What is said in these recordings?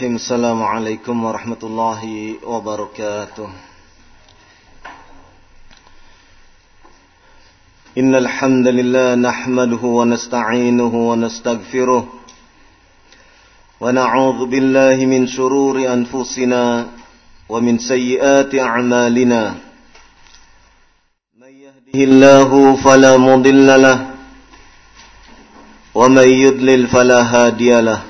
Bismillahirrahmanirrahim Assalamualaikum warahmatullahi wabarakatuh Innal hamdalillah nahmaduhu wa nasta'inuhu wa nastaghfiruh wa na'udzu billahi min shururi anfusina wa min sayyiati a'malina May yahdihillahu fala mudilla lahu ومن يضلل فلا هادي له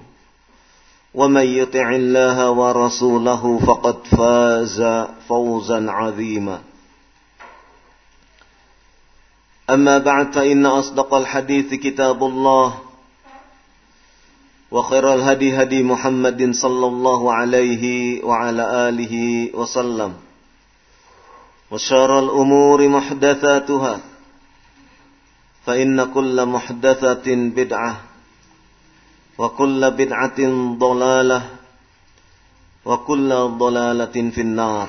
ومن يطع الله ورسوله فقد فاز فوزا عظيما. أما بعد فإن أصدق الحديث كتاب الله وخير الهدي هدي محمد صلى الله عليه وعلى آله وسلم وشار الأمور محدثاتها فإن كل محدثة بدعة. وكل بدعة ضلالة وكل ضلالة في النار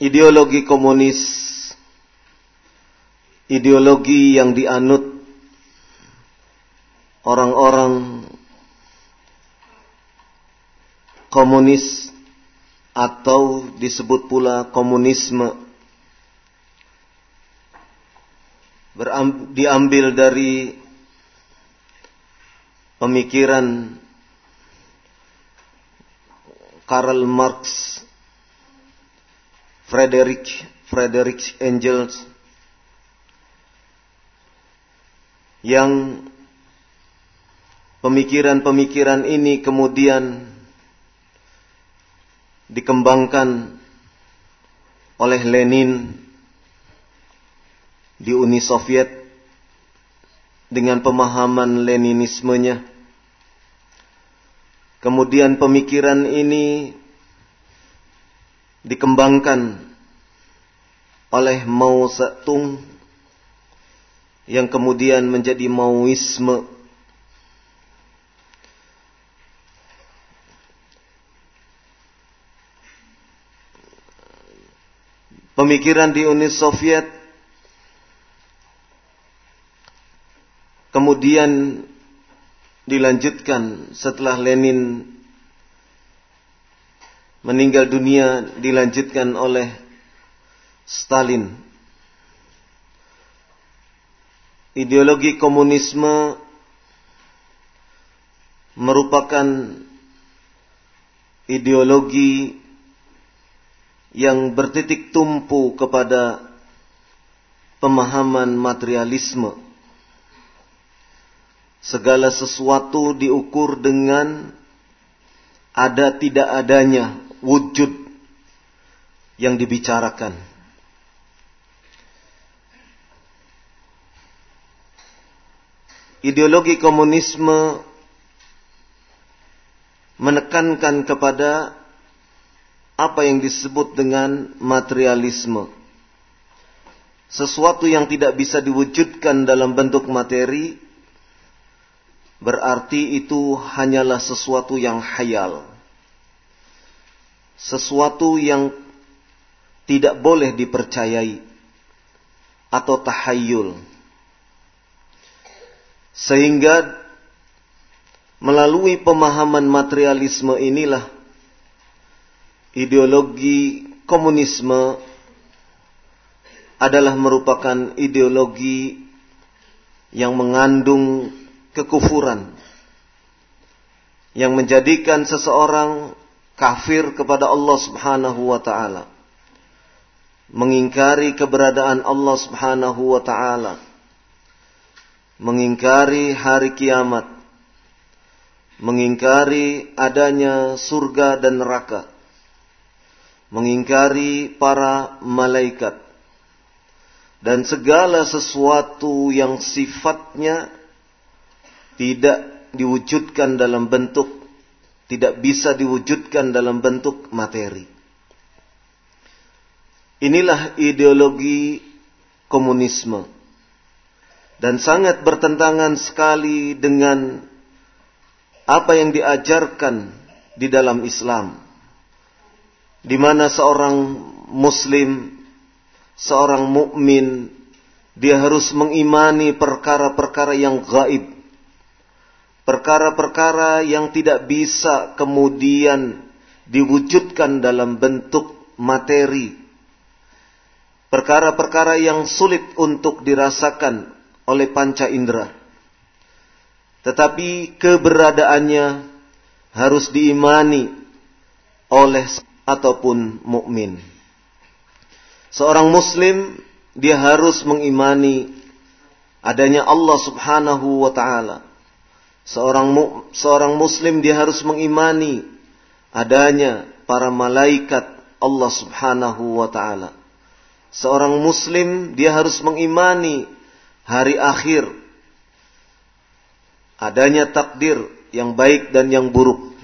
ideologi komunis, ideologi yang dianut orang-orang komunis atau disebut pula komunisme diambil dari pemikiran Karl Marx Frederick Frederick Engels yang pemikiran-pemikiran ini kemudian dikembangkan oleh Lenin di Uni Soviet dengan pemahaman Leninismenya. Kemudian pemikiran ini dikembangkan oleh Mao Zedong yang kemudian menjadi Maoisme Pemikiran di Uni Soviet kemudian dilanjutkan setelah Lenin meninggal dunia dilanjutkan oleh Stalin. Ideologi komunisme merupakan ideologi yang bertitik tumpu kepada pemahaman materialisme. Segala sesuatu diukur dengan ada tidak adanya wujud yang dibicarakan. Ideologi komunisme menekankan kepada apa yang disebut dengan materialisme. Sesuatu yang tidak bisa diwujudkan dalam bentuk materi berarti itu hanyalah sesuatu yang hayal sesuatu yang tidak boleh dipercayai atau tahayul. Sehingga melalui pemahaman materialisme inilah ideologi komunisme adalah merupakan ideologi yang mengandung kekufuran yang menjadikan seseorang kafir kepada Allah Subhanahu wa taala mengingkari keberadaan Allah Subhanahu wa taala mengingkari hari kiamat mengingkari adanya surga dan neraka mengingkari para malaikat. Dan segala sesuatu yang sifatnya tidak diwujudkan dalam bentuk tidak bisa diwujudkan dalam bentuk materi. Inilah ideologi komunisme. Dan sangat bertentangan sekali dengan apa yang diajarkan di dalam Islam di mana seorang muslim seorang mukmin dia harus mengimani perkara-perkara yang gaib. Perkara-perkara yang tidak bisa kemudian diwujudkan dalam bentuk materi. Perkara-perkara yang sulit untuk dirasakan oleh panca indera. Tetapi keberadaannya harus diimani oleh ataupun mukmin. Seorang muslim dia harus mengimani adanya Allah Subhanahu wa taala. Seorang seorang muslim dia harus mengimani adanya para malaikat Allah Subhanahu wa taala. Seorang muslim dia harus mengimani hari akhir. Adanya takdir yang baik dan yang buruk.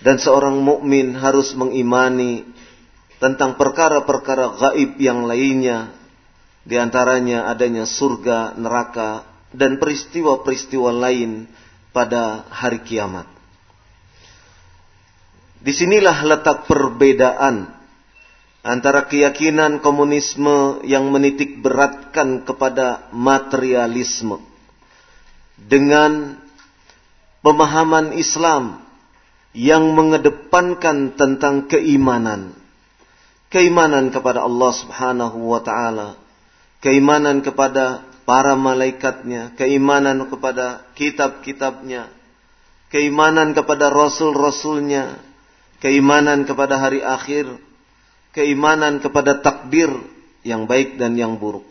Dan seorang mukmin harus mengimani tentang perkara-perkara gaib yang lainnya di antaranya adanya surga, neraka dan peristiwa-peristiwa lain pada hari kiamat. Di sinilah letak perbedaan antara keyakinan komunisme yang menitik beratkan kepada materialisme dengan pemahaman Islam yang mengedepankan tentang keimanan keimanan kepada Allah Subhanahu wa taala, keimanan kepada para malaikatnya, keimanan kepada kitab-kitabnya, keimanan kepada rasul-rasulnya, keimanan kepada hari akhir, keimanan kepada takdir yang baik dan yang buruk.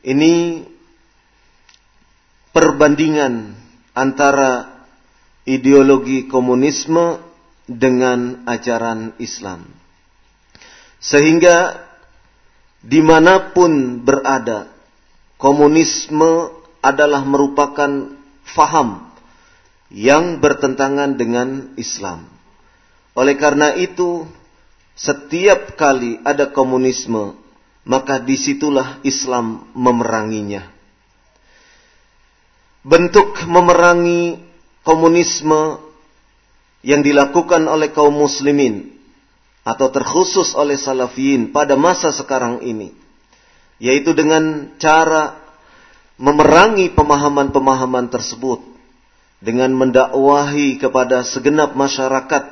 Ini perbandingan antara ideologi komunisme dengan ajaran Islam. Sehingga di mana pun berada, komunisme adalah merupakan faham yang bertentangan dengan Islam. Oleh karena itu, setiap kali ada komunisme, maka di situlah Islam memeranginya. Bentuk memerangi komunisme yang dilakukan oleh kaum muslimin atau terkhusus oleh salafiyin pada masa sekarang ini yaitu dengan cara memerangi pemahaman-pemahaman tersebut dengan mendakwahi kepada segenap masyarakat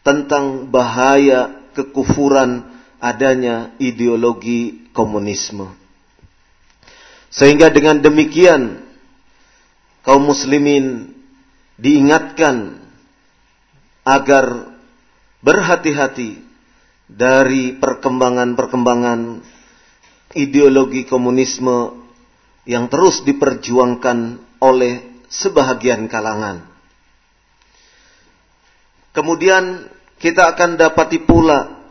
tentang bahaya kekufuran adanya ideologi komunisme. Sehingga dengan demikian kaum muslimin diingatkan agar berhati-hati dari perkembangan-perkembangan ideologi komunisme yang terus diperjuangkan oleh sebahagian kalangan. Kemudian kita akan dapati pula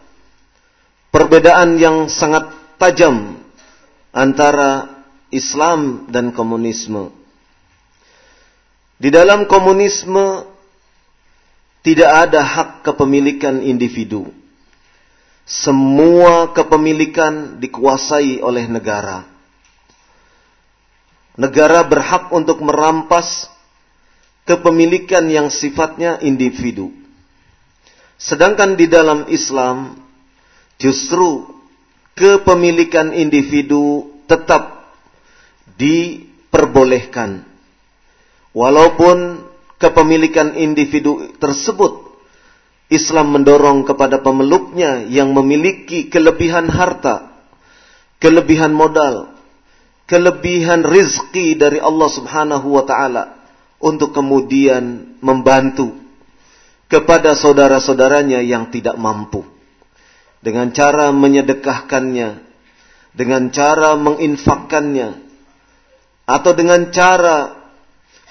perbedaan yang sangat tajam antara Islam dan komunisme. Di dalam komunisme tidak ada hak kepemilikan individu. Semua kepemilikan dikuasai oleh negara. Negara berhak untuk merampas kepemilikan yang sifatnya individu. Sedangkan di dalam Islam justru kepemilikan individu tetap diperbolehkan. Walaupun kepemilikan individu tersebut Islam mendorong kepada pemeluknya yang memiliki kelebihan harta, kelebihan modal, kelebihan rizki dari Allah Subhanahu wa taala untuk kemudian membantu kepada saudara-saudaranya yang tidak mampu. Dengan cara menyedekahkannya, dengan cara menginfakkannya, atau dengan cara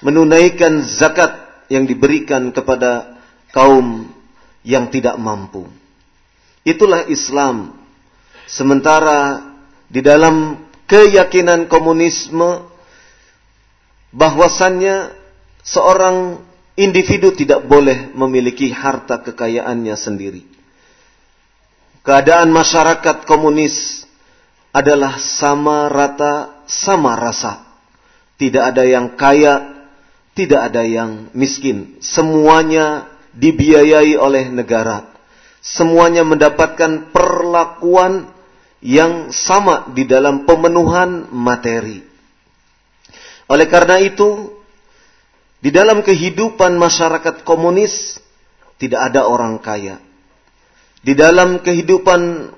menunaikan zakat yang diberikan kepada kaum yang tidak mampu. Itulah Islam. Sementara di dalam keyakinan komunisme bahwasannya seorang individu tidak boleh memiliki harta kekayaannya sendiri. Keadaan masyarakat komunis adalah sama rata, sama rasa. Tidak ada yang kaya, tidak ada yang miskin. Semuanya dibiayai oleh negara. Semuanya mendapatkan perlakuan yang sama di dalam pemenuhan materi. Oleh karena itu, di dalam kehidupan masyarakat komunis tidak ada orang kaya. Di dalam kehidupan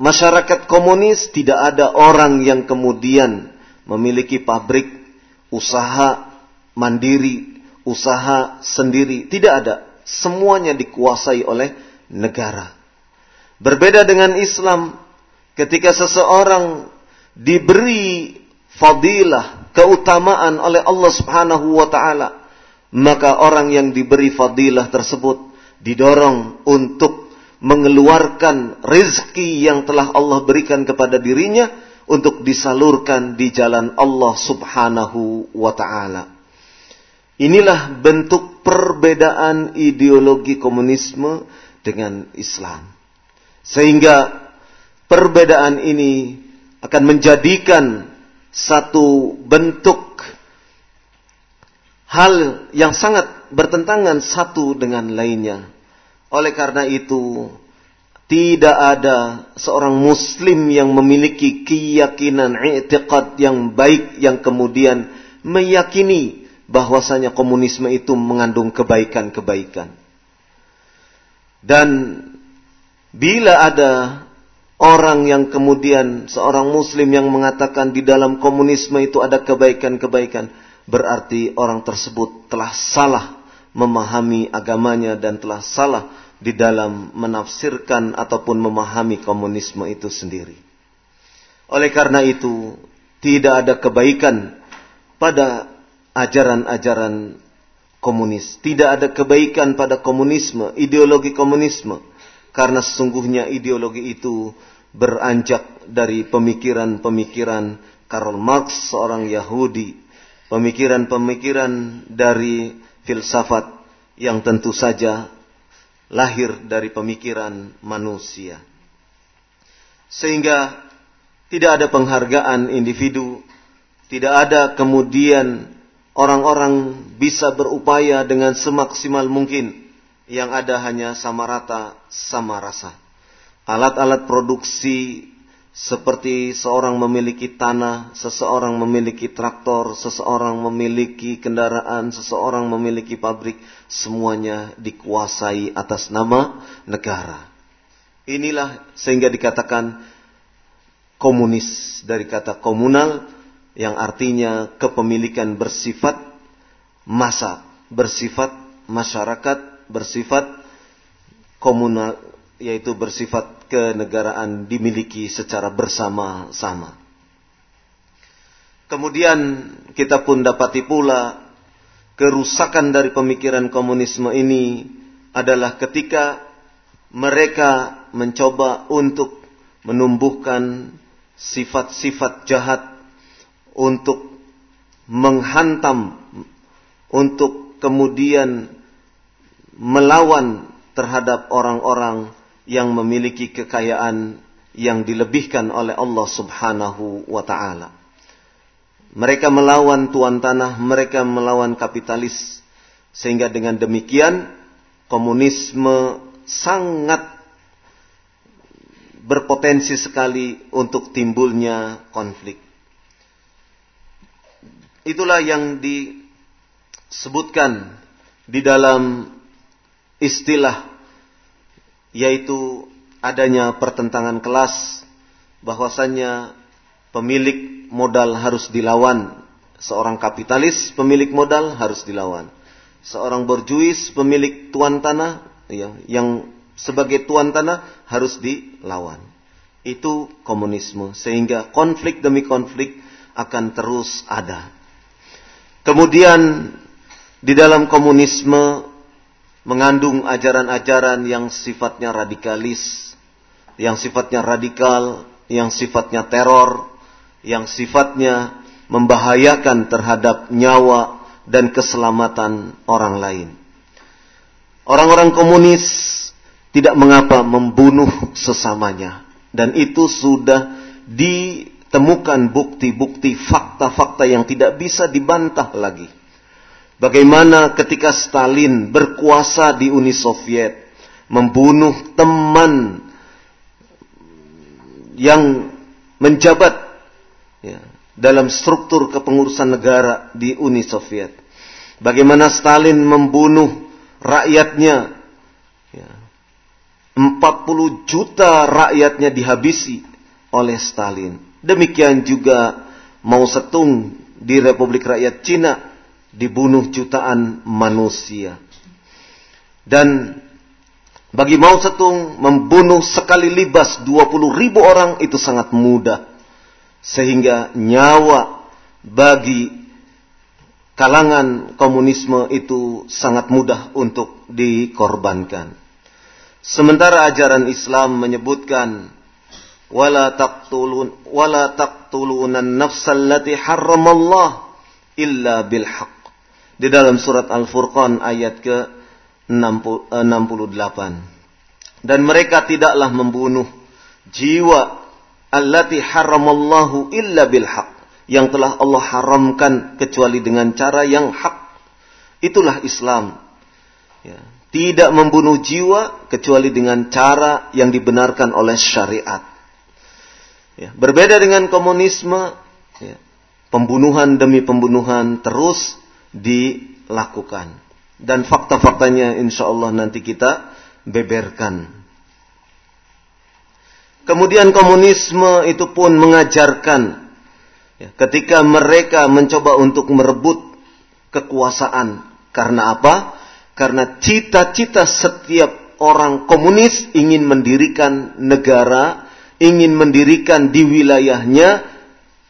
masyarakat komunis tidak ada orang yang kemudian memiliki pabrik, usaha mandiri, usaha sendiri. Tidak ada. Semuanya dikuasai oleh negara. Berbeda dengan Islam, ketika seseorang diberi fadilah, keutamaan oleh Allah Subhanahu wa taala, maka orang yang diberi fadilah tersebut didorong untuk mengeluarkan rezeki yang telah Allah berikan kepada dirinya untuk disalurkan di jalan Allah Subhanahu wa taala. Inilah bentuk perbedaan ideologi komunisme dengan Islam. Sehingga perbedaan ini akan menjadikan satu bentuk hal yang sangat bertentangan satu dengan lainnya. Oleh karena itu, tidak ada seorang muslim yang memiliki keyakinan i'tiqad yang baik yang kemudian meyakini bahwasanya komunisme itu mengandung kebaikan-kebaikan. Dan bila ada orang yang kemudian seorang muslim yang mengatakan di dalam komunisme itu ada kebaikan-kebaikan, berarti orang tersebut telah salah memahami agamanya dan telah salah di dalam menafsirkan ataupun memahami komunisme itu sendiri. Oleh karena itu, tidak ada kebaikan pada ajaran-ajaran komunis. Tidak ada kebaikan pada komunisme, ideologi komunisme. Karena sesungguhnya ideologi itu beranjak dari pemikiran-pemikiran Karl Marx, seorang Yahudi. Pemikiran-pemikiran dari filsafat yang tentu saja lahir dari pemikiran manusia. Sehingga tidak ada penghargaan individu, tidak ada kemudian orang-orang bisa berupaya dengan semaksimal mungkin. Yang ada hanya sama rata, sama rasa. Alat-alat produksi seperti seorang memiliki tanah, seseorang memiliki traktor, seseorang memiliki kendaraan, seseorang memiliki pabrik, semuanya dikuasai atas nama negara. Inilah sehingga dikatakan komunis dari kata komunal yang artinya kepemilikan bersifat masa, bersifat masyarakat, bersifat komunal, yaitu bersifat kenegaraan dimiliki secara bersama-sama. Kemudian kita pun dapati pula kerusakan dari pemikiran komunisme ini adalah ketika mereka mencoba untuk menumbuhkan sifat-sifat jahat untuk menghantam, untuk kemudian melawan terhadap orang-orang yang memiliki kekayaan yang dilebihkan oleh Allah Subhanahu wa taala. Mereka melawan tuan tanah, mereka melawan kapitalis. Sehingga dengan demikian komunisme sangat berpotensi sekali untuk timbulnya konflik. Itulah yang disebutkan di dalam istilah yaitu adanya pertentangan kelas bahwasannya pemilik modal harus dilawan. Seorang kapitalis pemilik modal harus dilawan. Seorang berjuis pemilik tuan tanah ya, yang sebagai tuan tanah harus dilawan. Itu komunisme sehingga konflik demi konflik akan terus ada kemudian di dalam komunisme mengandung ajaran-ajaran yang sifatnya radikalis, yang sifatnya radikal, yang sifatnya teror, yang sifatnya membahayakan terhadap nyawa dan keselamatan orang lain. Orang-orang komunis tidak mengapa membunuh sesamanya dan itu sudah ditemukan bukti-bukti fakta-fakta yang tidak bisa dibantah lagi. Bagaimana ketika Stalin berkuasa di Uni Soviet, membunuh teman yang menjabat ya, dalam struktur kepengurusan negara di Uni Soviet. Bagaimana Stalin membunuh rakyatnya, ya, 40 juta rakyatnya dihabisi oleh Stalin. Demikian juga Mao Zedong di Republik Rakyat Cina dibunuh jutaan manusia. Dan bagi Mao Zedong membunuh sekali libas 20 ribu orang itu sangat mudah. Sehingga nyawa bagi kalangan komunisme itu sangat mudah untuk dikorbankan. Sementara ajaran Islam menyebutkan wala taqtulun wala taqtulunan nafsal lati harramallah illa bil haqq di dalam surat Al-Furqan ayat ke 68. Dan mereka tidaklah membunuh jiwa allati haramallahu illa bil haq yang telah Allah haramkan kecuali dengan cara yang hak. Itulah Islam. Ya. Tidak membunuh jiwa kecuali dengan cara yang dibenarkan oleh syariat. Ya. Berbeda dengan komunisme, ya. pembunuhan demi pembunuhan terus dilakukan. Dan fakta-faktanya insya Allah nanti kita beberkan. Kemudian komunisme itu pun mengajarkan ya, ketika mereka mencoba untuk merebut kekuasaan. Karena apa? Karena cita-cita setiap orang komunis ingin mendirikan negara, ingin mendirikan di wilayahnya,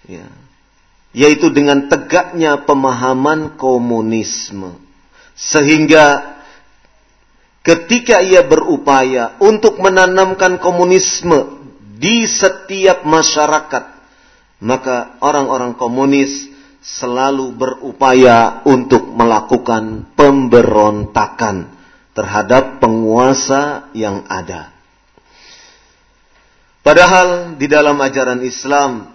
ya, yaitu dengan tegaknya pemahaman komunisme. Sehingga ketika ia berupaya untuk menanamkan komunisme di setiap masyarakat, maka orang-orang komunis selalu berupaya untuk melakukan pemberontakan terhadap penguasa yang ada. Padahal di dalam ajaran Islam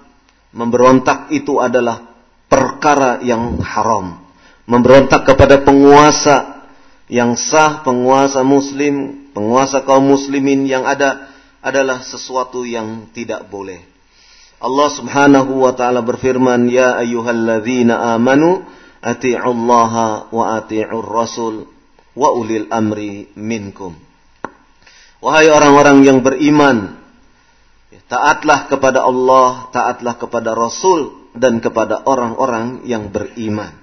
Memberontak itu adalah perkara yang haram. Memberontak kepada penguasa yang sah, penguasa muslim, penguasa kaum muslimin yang ada adalah sesuatu yang tidak boleh. Allah Subhanahu wa taala berfirman, "Ya ayyuhalladzina amanu ati'ullaha wa ati'ur rasul wa ulil amri minkum." Wahai orang-orang yang beriman, Taatlah kepada Allah, taatlah kepada Rasul dan kepada orang-orang yang beriman.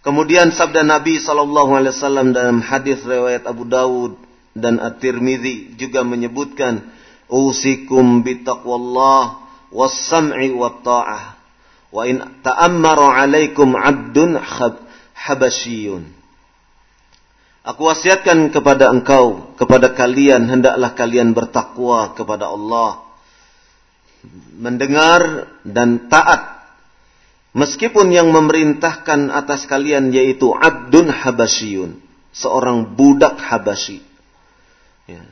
Kemudian sabda Nabi sallallahu alaihi wasallam dalam hadis riwayat Abu Dawud dan At-Tirmizi juga menyebutkan usikum bitaqwallah was-sam'i wat-ta'ah wa in ta'ammara 'alaikum 'abdun habasyiyun Aku wasiatkan kepada engkau, kepada kalian, hendaklah kalian bertakwa kepada Allah. Mendengar dan taat. Meskipun yang memerintahkan atas kalian yaitu Abdun Habasyun. Seorang budak Habasyi. Ya.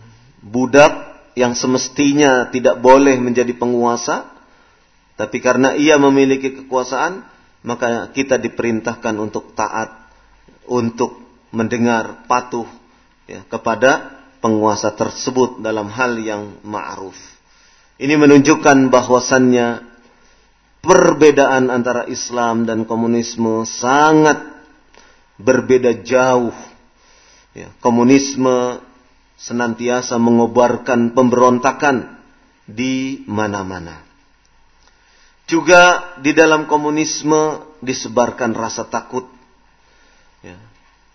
Budak yang semestinya tidak boleh menjadi penguasa. Tapi karena ia memiliki kekuasaan, maka kita diperintahkan untuk taat. Untuk mendengar patuh ya, kepada penguasa tersebut dalam hal yang ma'ruf. Ini menunjukkan bahwasannya perbedaan antara Islam dan komunisme sangat berbeda jauh. Ya, komunisme senantiasa mengobarkan pemberontakan di mana-mana. Juga di dalam komunisme disebarkan rasa takut.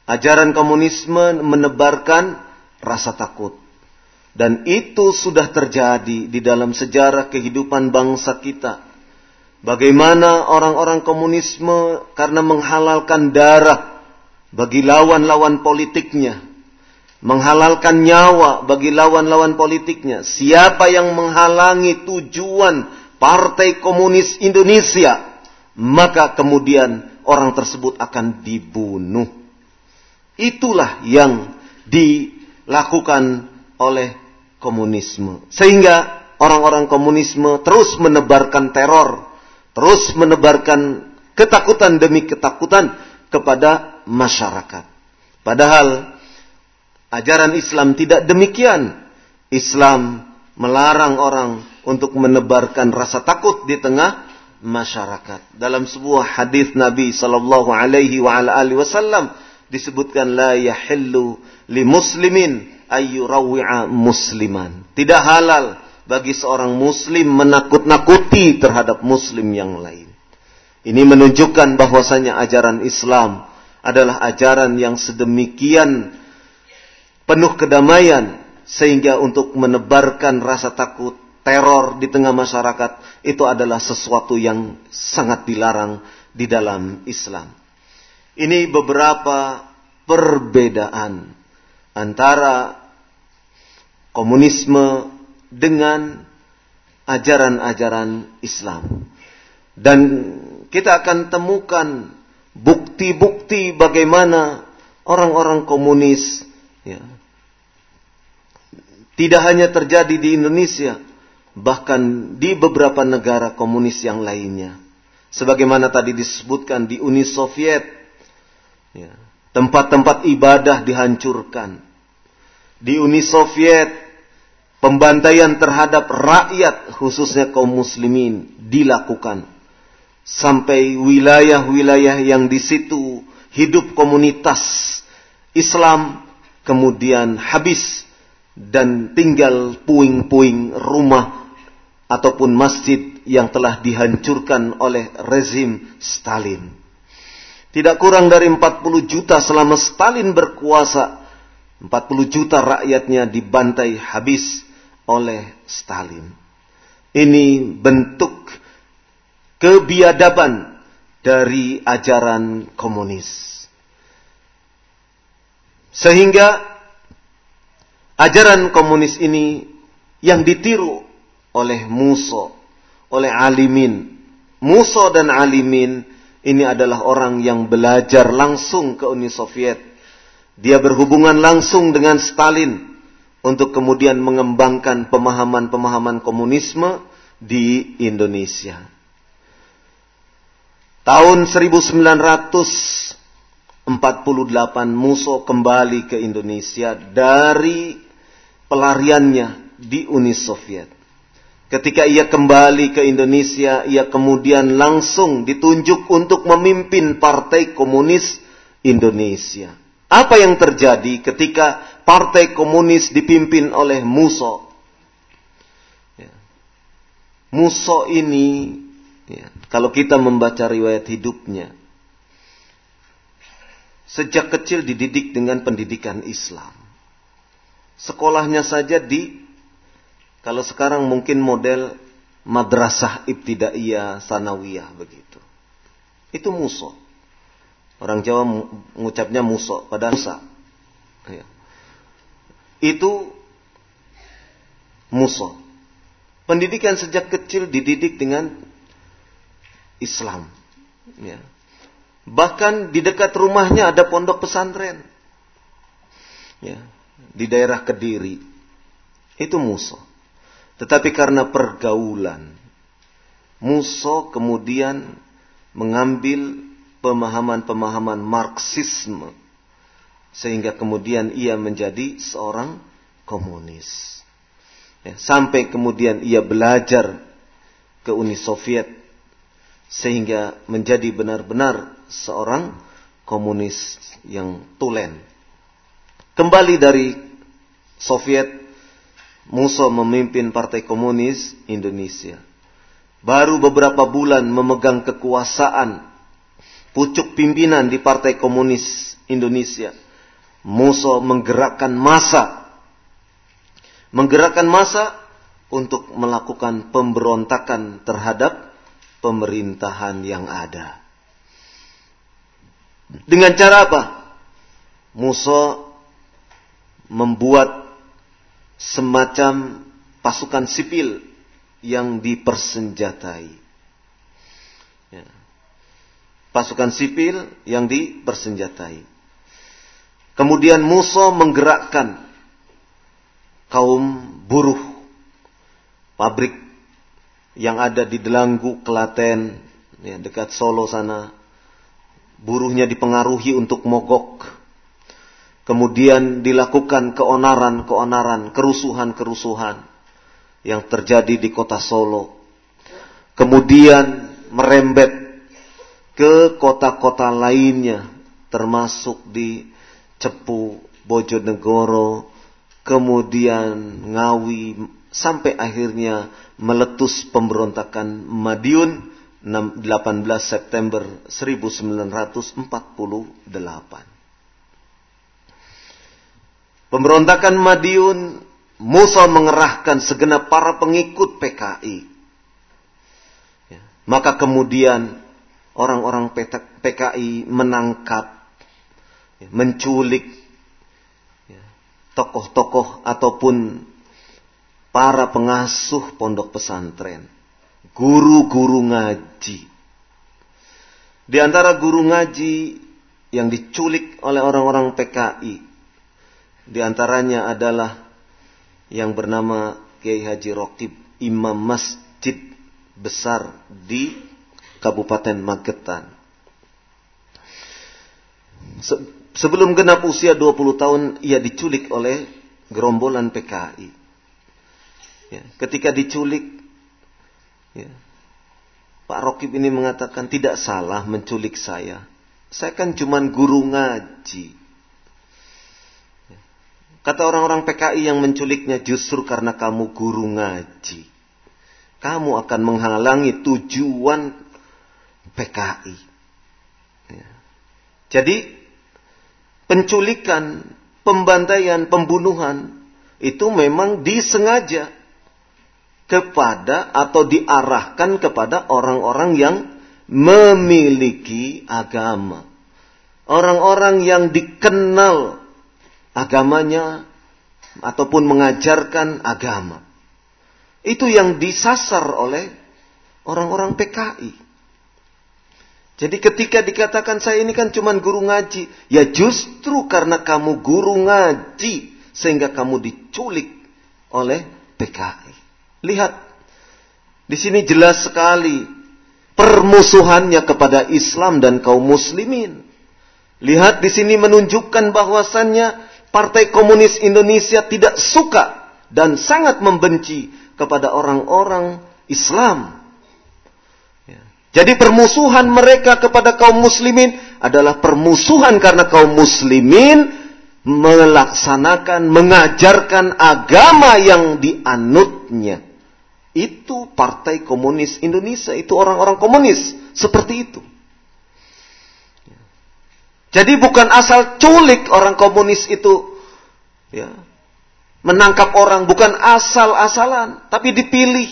Ajaran komunisme menebarkan rasa takut. Dan itu sudah terjadi di dalam sejarah kehidupan bangsa kita. Bagaimana orang-orang komunisme karena menghalalkan darah bagi lawan-lawan politiknya. Menghalalkan nyawa bagi lawan-lawan politiknya. Siapa yang menghalangi tujuan Partai Komunis Indonesia. Maka kemudian orang tersebut akan dibunuh. Itulah yang dilakukan oleh komunisme. Sehingga orang-orang komunisme terus menebarkan teror, terus menebarkan ketakutan demi ketakutan kepada masyarakat. Padahal ajaran Islam tidak demikian. Islam melarang orang untuk menebarkan rasa takut di tengah masyarakat. Dalam sebuah hadis Nabi sallallahu alaihi wasallam disebutkan la yahillu li muslimin ayyurawi'a musliman. Tidak halal bagi seorang muslim menakut-nakuti terhadap muslim yang lain. Ini menunjukkan bahwasanya ajaran Islam adalah ajaran yang sedemikian penuh kedamaian sehingga untuk menebarkan rasa takut, teror di tengah masyarakat itu adalah sesuatu yang sangat dilarang di dalam Islam. Ini beberapa perbedaan antara komunisme dengan ajaran-ajaran Islam. Dan kita akan temukan bukti-bukti bagaimana orang-orang komunis ya, tidak hanya terjadi di Indonesia, bahkan di beberapa negara komunis yang lainnya. Sebagaimana tadi disebutkan di Uni Soviet, tempat-tempat ibadah dihancurkan, di Uni Soviet pembantaian terhadap rakyat khususnya kaum muslimin dilakukan. Sampai wilayah-wilayah yang di situ hidup komunitas Islam kemudian habis dan tinggal puing-puing rumah ataupun masjid yang telah dihancurkan oleh rezim Stalin. Tidak kurang dari 40 juta selama Stalin berkuasa 40 juta rakyatnya dibantai habis oleh Stalin. Ini bentuk kebiadaban dari ajaran komunis. Sehingga ajaran komunis ini yang ditiru oleh Muso, oleh Alimin. Muso dan Alimin ini adalah orang yang belajar langsung ke Uni Soviet dia berhubungan langsung dengan Stalin untuk kemudian mengembangkan pemahaman-pemahaman komunisme di Indonesia. Tahun 1948 Musso kembali ke Indonesia dari pelariannya di Uni Soviet. Ketika ia kembali ke Indonesia, ia kemudian langsung ditunjuk untuk memimpin Partai Komunis Indonesia. Apa yang terjadi ketika partai komunis dipimpin oleh Muso? Ya. Muso ini, ya, kalau kita membaca riwayat hidupnya, sejak kecil dididik dengan pendidikan Islam. Sekolahnya saja di, kalau sekarang mungkin model madrasah ibtidaiyah sanawiyah begitu. Itu Muso. Orang Jawa mengucapnya muso pada Musa. Ya. Itu muso. Pendidikan sejak kecil dididik dengan Islam. Ya. Bahkan di dekat rumahnya ada pondok pesantren. Ya. Di daerah Kediri. Itu muso. Tetapi karena pergaulan. Muso kemudian mengambil pemahaman-pemahaman Marxisme sehingga kemudian ia menjadi seorang komunis. Ya, sampai kemudian ia belajar ke Uni Soviet sehingga menjadi benar-benar seorang komunis yang tulen. Kembali dari Soviet, Musso memimpin Partai Komunis Indonesia. Baru beberapa bulan memegang kekuasaan pucuk pimpinan di Partai Komunis Indonesia. Musso menggerakkan masa. Menggerakkan masa untuk melakukan pemberontakan terhadap pemerintahan yang ada. Dengan cara apa? Musa membuat semacam pasukan sipil yang dipersenjatai. Ya. Pasukan sipil yang dipersenjatai. Kemudian Musa menggerakkan kaum buruh pabrik yang ada di Delanggu, Klaten, ya, dekat Solo sana. Buruhnya dipengaruhi untuk mogok. Kemudian dilakukan keonaran-keonaran, kerusuhan-kerusuhan yang terjadi di kota Solo. Kemudian merembet ke kota-kota lainnya, termasuk di Cepu, Bojonegoro, kemudian Ngawi, sampai akhirnya meletus pemberontakan Madiun 18 September 1948. Pemberontakan Madiun, Musa mengerahkan segenap para pengikut PKI. Ya. Maka kemudian orang-orang PKI menangkap, ya, menculik ya, tokoh-tokoh ataupun para pengasuh pondok pesantren, guru-guru ngaji. Di antara guru ngaji yang diculik oleh orang-orang PKI, di antaranya adalah yang bernama Kiai Haji Rokib, imam masjid besar di Kabupaten Magetan. sebelum genap usia 20 tahun, ia diculik oleh gerombolan PKI. Ya, ketika diculik, ya, Pak Rokib ini mengatakan tidak salah menculik saya. Saya kan cuma guru ngaji. Kata orang-orang PKI yang menculiknya justru karena kamu guru ngaji. Kamu akan menghalangi tujuan PKI. Ya. Jadi penculikan, pembantaian, pembunuhan itu memang disengaja kepada atau diarahkan kepada orang-orang yang memiliki agama. Orang-orang yang dikenal agamanya ataupun mengajarkan agama. Itu yang disasar oleh orang-orang PKI. Jadi ketika dikatakan saya ini kan cuma guru ngaji, ya justru karena kamu guru ngaji sehingga kamu diculik oleh PKI. Lihat, di sini jelas sekali permusuhannya kepada Islam dan kaum muslimin. Lihat di sini menunjukkan bahwasannya Partai Komunis Indonesia tidak suka dan sangat membenci kepada orang-orang Islam. Ya. Jadi permusuhan mereka kepada kaum muslimin adalah permusuhan karena kaum muslimin melaksanakan, mengajarkan agama yang dianutnya. Itu Partai Komunis Indonesia, itu orang-orang komunis seperti itu. Jadi bukan asal culik orang komunis itu ya, menangkap orang bukan asal-asalan, tapi dipilih.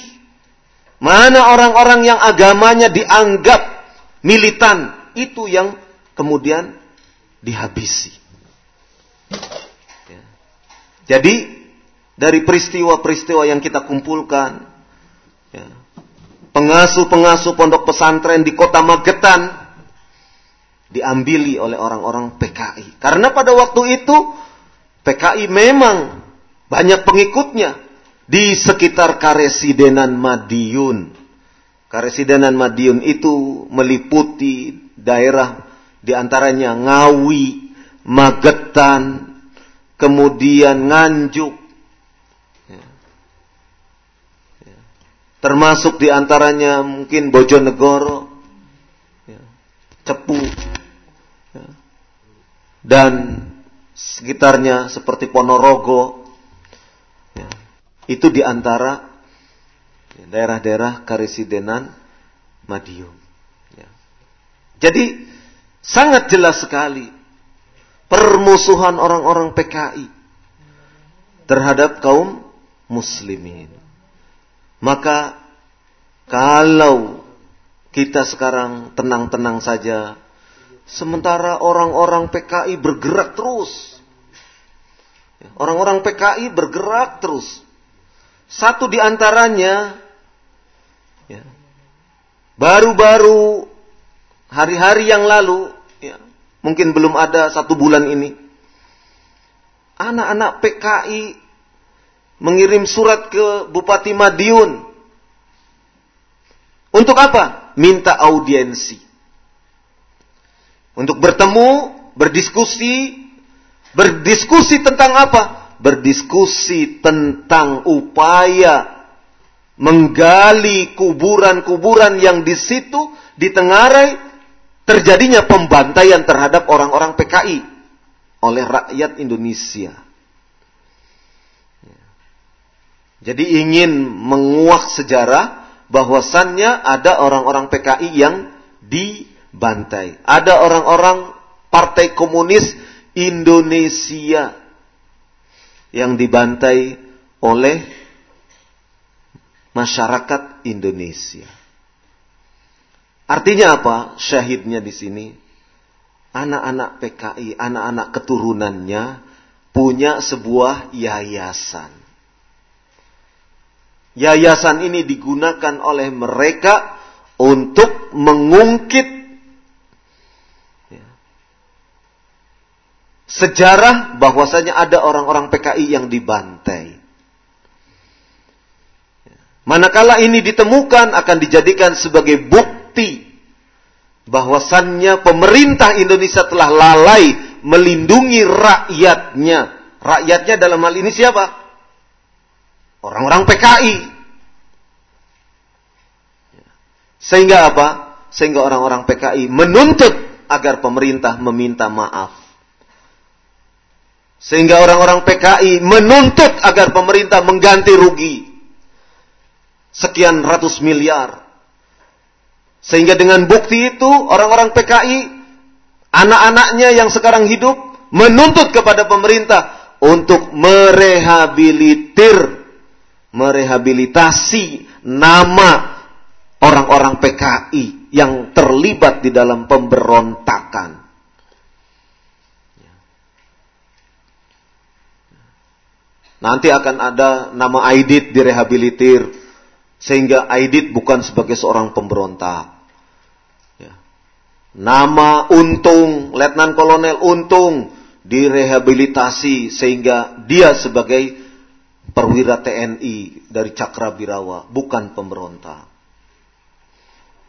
Mana orang-orang yang agamanya dianggap militan, itu yang kemudian dihabisi. Ya. Jadi dari peristiwa-peristiwa yang kita kumpulkan, Ya. Pengasuh-pengasuh pondok pesantren di kota Magetan diambili oleh orang-orang PKI. Karena pada waktu itu PKI memang banyak pengikutnya di sekitar Karesidenan Madiun. Karesidenan Madiun itu meliputi daerah di antaranya Ngawi, Magetan, kemudian Nganjuk, Termasuk di antaranya mungkin Bojonegoro, ya, Cepu, ya, dan sekitarnya seperti Ponorogo, Itu di antara daerah-daerah karesidenan Madiun. Ya. Jadi sangat jelas sekali permusuhan orang-orang PKI terhadap kaum muslimin. Maka kalau kita sekarang tenang-tenang saja, sementara orang-orang PKI bergerak terus. Orang-orang PKI bergerak terus. Satu di antaranya, ya, baru-baru hari-hari yang lalu, ya, mungkin belum ada satu bulan ini, anak-anak PKI mengirim surat ke Bupati Madiun. Untuk apa? minta audiensi. Untuk bertemu, berdiskusi, berdiskusi tentang apa? Berdiskusi tentang upaya menggali kuburan-kuburan yang di situ ditengarai terjadinya pembantaian terhadap orang-orang PKI oleh rakyat Indonesia. Jadi ingin menguak sejarah bahwasannya ada orang-orang PKI yang dibantai. Ada orang-orang Partai Komunis Indonesia yang dibantai oleh masyarakat Indonesia. Artinya apa? Syahidnya di sini anak-anak PKI, anak-anak keturunannya punya sebuah yayasan. Yayasan ini digunakan oleh mereka untuk mengungkit sejarah bahwasanya ada orang-orang PKI yang dibantai. Manakala ini ditemukan akan dijadikan sebagai bukti bahwasannya pemerintah Indonesia telah lalai melindungi rakyatnya. Rakyatnya dalam hal ini siapa? Orang-orang PKI. Sehingga apa? Sehingga orang-orang PKI menuntut agar pemerintah meminta maaf. Sehingga orang-orang PKI menuntut agar pemerintah mengganti rugi. Sekian ratus miliar. Sehingga dengan bukti itu orang-orang PKI, anak-anaknya yang sekarang hidup, menuntut kepada pemerintah untuk merehabilitir merehabilitasi nama orang-orang PKI yang terlibat di dalam pemberontakan. Nanti akan ada nama Aidit direhabilitir sehingga Aidit bukan sebagai seorang pemberontak. Ya. Nama Untung, Letnan Kolonel Untung direhabilitasi sehingga dia sebagai perwira TNI dari Cakrabirawa, bukan pemberontak.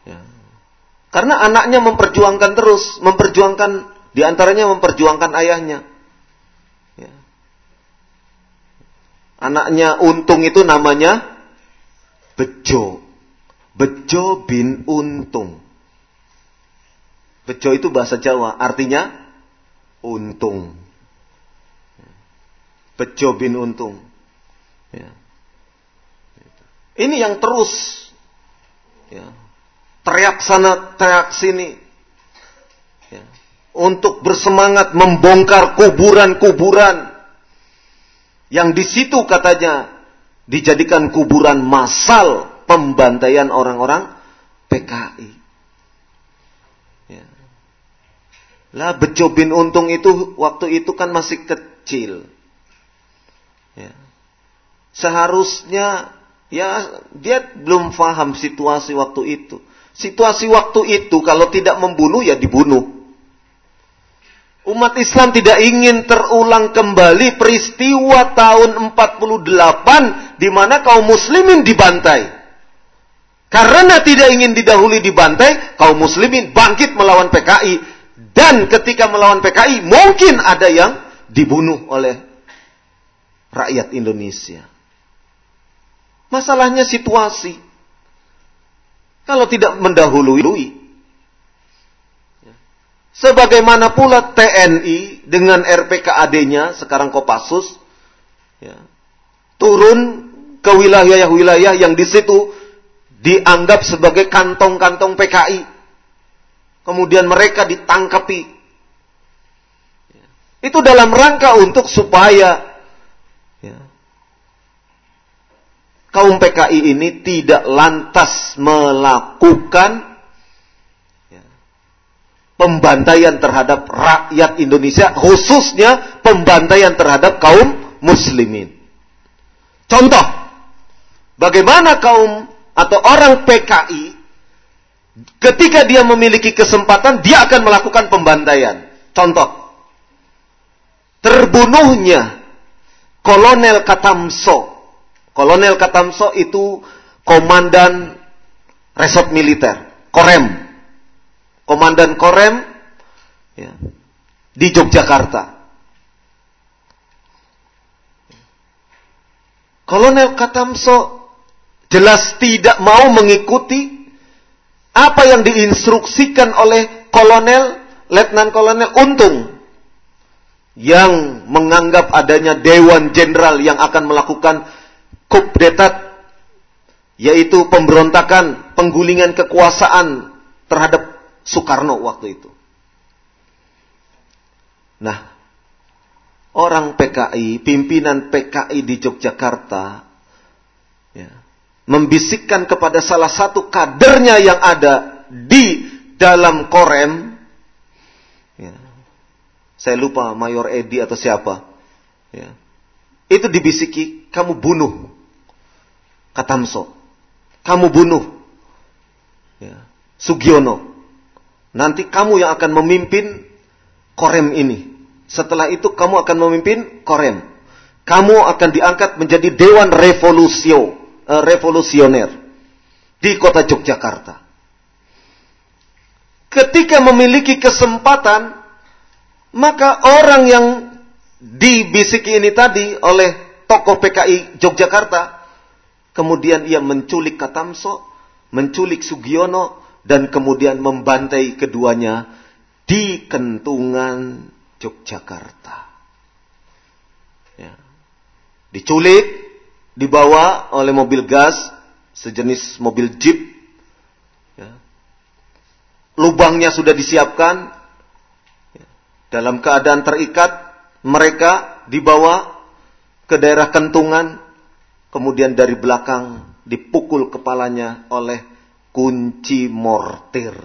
Ya. Karena anaknya memperjuangkan terus, memperjuangkan di antaranya memperjuangkan ayahnya. Anaknya Untung itu namanya Bejo. Bejo bin Untung. Bejo itu bahasa Jawa, artinya untung. Bejo bin Untung. Ya. Ini yang terus ya, teriak sana, teriak sini. Ya, untuk bersemangat membongkar kuburan-kuburan yang di situ katanya dijadikan kuburan massal pembantaian orang-orang PKI. Ya. Lah Bejo bin Untung itu waktu itu kan masih kecil. Ya seharusnya ya dia belum paham situasi waktu itu. Situasi waktu itu kalau tidak membunuh ya dibunuh. Umat Islam tidak ingin terulang kembali peristiwa tahun 48 di mana kaum muslimin dibantai. Karena tidak ingin didahului dibantai, kaum muslimin bangkit melawan PKI dan ketika melawan PKI mungkin ada yang dibunuh oleh rakyat Indonesia. Masalahnya situasi. Kalau tidak mendahului. Sebagaimana pula TNI dengan RPKAD-nya, sekarang Kopassus, ya, turun ke wilayah-wilayah yang di situ dianggap sebagai kantong-kantong PKI. Kemudian mereka ditangkapi. Itu dalam rangka untuk supaya ya, kaum PKI ini tidak lantas melakukan ya, pembantaian terhadap rakyat Indonesia, khususnya pembantaian terhadap kaum muslimin. Contoh, bagaimana kaum atau orang PKI ketika dia memiliki kesempatan dia akan melakukan pembantaian. Contoh, terbunuhnya Kolonel Katamso. Kolonel Katamso itu komandan resort militer, Korem. Komandan Korem ya, di Yogyakarta. Kolonel Katamso jelas tidak mau mengikuti apa yang diinstruksikan oleh kolonel, letnan kolonel Untung yang menganggap adanya dewan jenderal yang akan melakukan coup d'etat yaitu pemberontakan, penggulingan kekuasaan terhadap Soekarno waktu itu. Nah, orang PKI, pimpinan PKI di Yogyakarta, ya, membisikkan kepada salah satu kadernya yang ada di dalam korem, ya, saya lupa Mayor Edi atau siapa, ya, itu dibisiki, kamu bunuh Katamso, kamu bunuh ya, Sugiono, nanti kamu yang akan memimpin korem ini. Setelah itu kamu akan memimpin Korem. Kamu akan diangkat menjadi Dewan Revolusio, uh, Revolusioner di kota Yogyakarta. Ketika memiliki kesempatan, maka orang yang dibisiki ini tadi oleh tokoh PKI Yogyakarta, kemudian ia menculik Katamso, menculik Sugiono, dan kemudian membantai keduanya di kentungan Yogyakarta. Ya. Diculik, dibawa oleh mobil gas, sejenis mobil jeep. Ya. Lubangnya sudah disiapkan. Ya. Dalam keadaan terikat, mereka dibawa ke daerah kentungan. Kemudian dari belakang dipukul kepalanya oleh kunci mortir.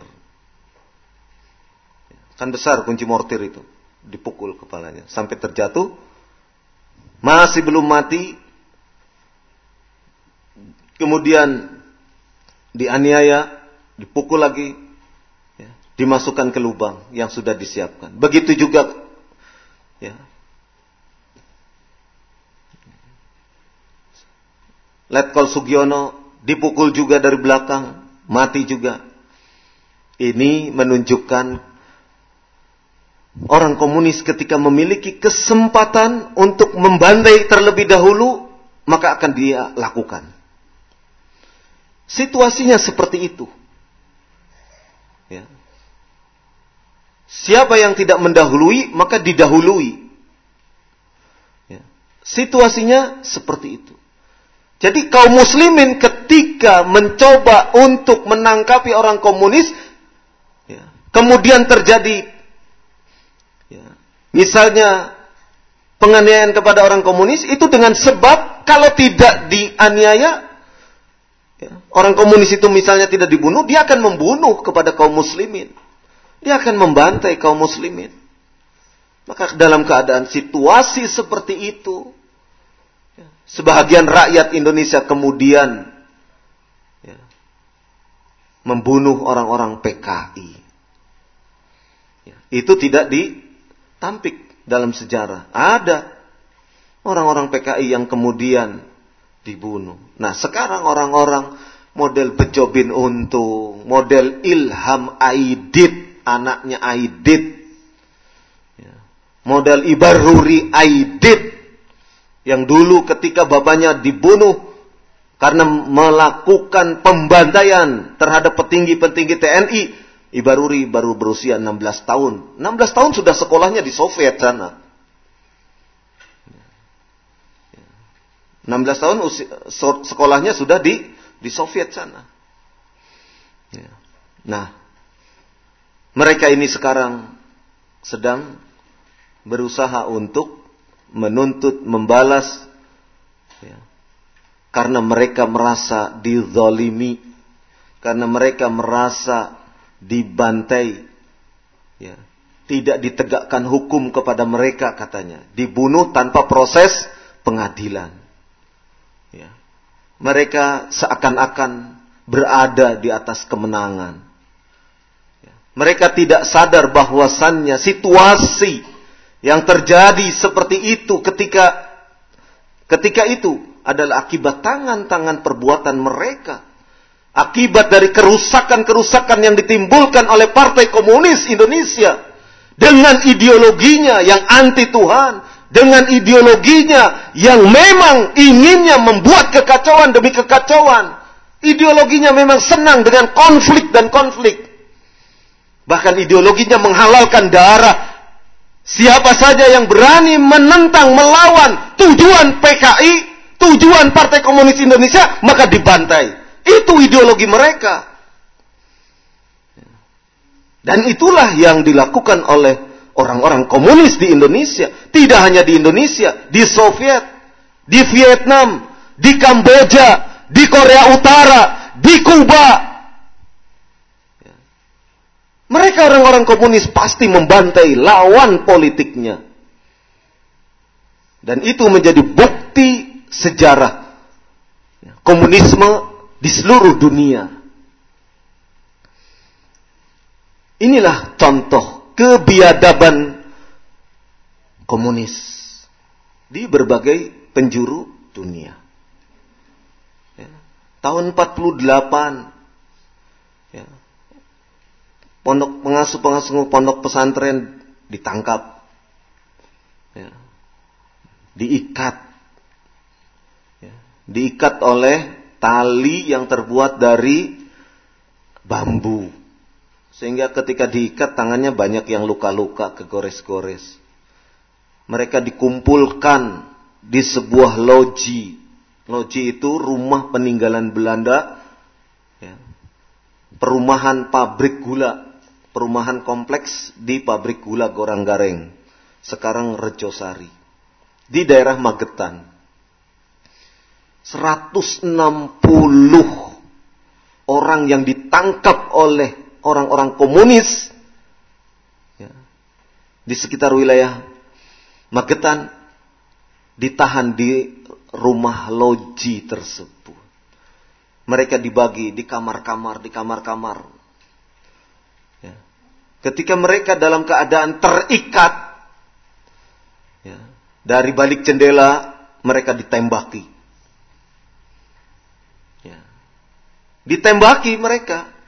Kan besar kunci mortir itu. Dipukul kepalanya. Sampai terjatuh. Masih belum mati. Kemudian dianiaya dipukul lagi ya, dimasukkan ke lubang yang sudah disiapkan. Begitu juga ya. Letkol Sugiono dipukul juga dari belakang, mati juga. Ini menunjukkan Orang komunis ketika memiliki kesempatan untuk membantai terlebih dahulu, maka akan dia lakukan. Situasinya seperti itu. Ya. Siapa yang tidak mendahului, maka didahului. Ya. Situasinya seperti itu. Jadi kaum muslimin ketika mencoba untuk menangkapi orang komunis, ya, kemudian terjadi misalnya penganiayaan kepada orang komunis itu dengan sebab kalau tidak dianiaya ya, orang komunis itu misalnya tidak dibunuh dia akan membunuh kepada kaum muslimin. Dia akan membantai kaum muslimin. Maka dalam keadaan situasi seperti itu ya, sebahagian rakyat Indonesia kemudian ya, membunuh orang-orang PKI ya, itu tidak di tampik dalam sejarah. Ada orang-orang PKI yang kemudian dibunuh. Nah, sekarang orang-orang model Bejo bin Untung, model Ilham Aidit, anaknya Aidit, ya. model Ibaruri Aidit, yang dulu ketika bapaknya dibunuh karena melakukan pembantaian terhadap petinggi-petinggi TNI, Ibaruri baru berusia 16 tahun. 16 tahun sudah sekolahnya di Soviet sana. 16 tahun usia, sekolahnya sudah di di Soviet sana. Ya. Nah, mereka ini sekarang sedang berusaha untuk menuntut, membalas, ya, karena mereka merasa dizolimi, karena mereka merasa dibantai, ya, tidak ditegakkan hukum kepada mereka katanya, dibunuh tanpa proses pengadilan. Ya. Mereka seakan-akan berada di atas kemenangan. Ya. Mereka tidak sadar bahwasannya situasi yang terjadi seperti itu ketika ketika itu adalah akibat tangan-tangan perbuatan mereka. Akibat dari kerusakan-kerusakan yang ditimbulkan oleh Partai Komunis Indonesia dengan ideologinya yang anti Tuhan, dengan ideologinya yang memang inginnya membuat kekacauan demi kekacauan. Ideologinya memang senang dengan konflik dan konflik. Bahkan ideologinya menghalalkan darah. Siapa saja yang berani menentang, melawan tujuan PKI, tujuan Partai Komunis Indonesia, maka dibantai. Itu ideologi mereka. Dan itulah yang dilakukan oleh orang-orang komunis di Indonesia. Tidak hanya di Indonesia, di Soviet, di Vietnam, di Kamboja, di Korea Utara, di Kuba. Mereka orang-orang komunis pasti membantai lawan politiknya. Dan itu menjadi bukti sejarah komunisme di seluruh dunia. Inilah contoh kebiadaban komunis di berbagai penjuru dunia. Ya. Tahun 48 ya. Pondok pengasuh-pengasuh pondok pesantren ditangkap. Ya. Diikat. Ya. Diikat oleh tali yang terbuat dari bambu. Sehingga ketika diikat tangannya banyak yang luka-luka, kegores-gores. Mereka dikumpulkan di sebuah loji. Loji itu rumah peninggalan Belanda. Ya. Perumahan pabrik gula. Perumahan kompleks di pabrik gula Gorang Gareng. Sekarang Rejosari. Di daerah Magetan. 160 orang yang ditangkap oleh orang-orang komunis ya, di sekitar wilayah Magetan ditahan di rumah loji tersebut. Mereka dibagi di kamar-kamar, di kamar-kamar. Ya. Ketika mereka dalam keadaan terikat, ya, dari balik jendela mereka ditembaki. Ya. Ditembaki mereka.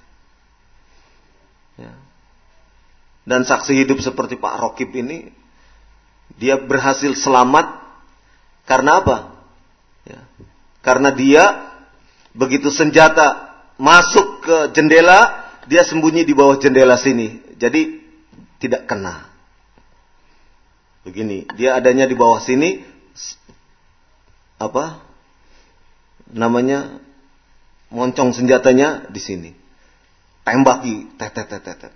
dan saksi hidup seperti Pak Rokib ini dia berhasil selamat karena apa? Ya. Karena dia begitu senjata masuk ke jendela, dia sembunyi di bawah jendela sini. Jadi tidak kena. Begini, dia adanya di bawah sini apa? Namanya moncong senjatanya di sini. Tembaki, tetet tetet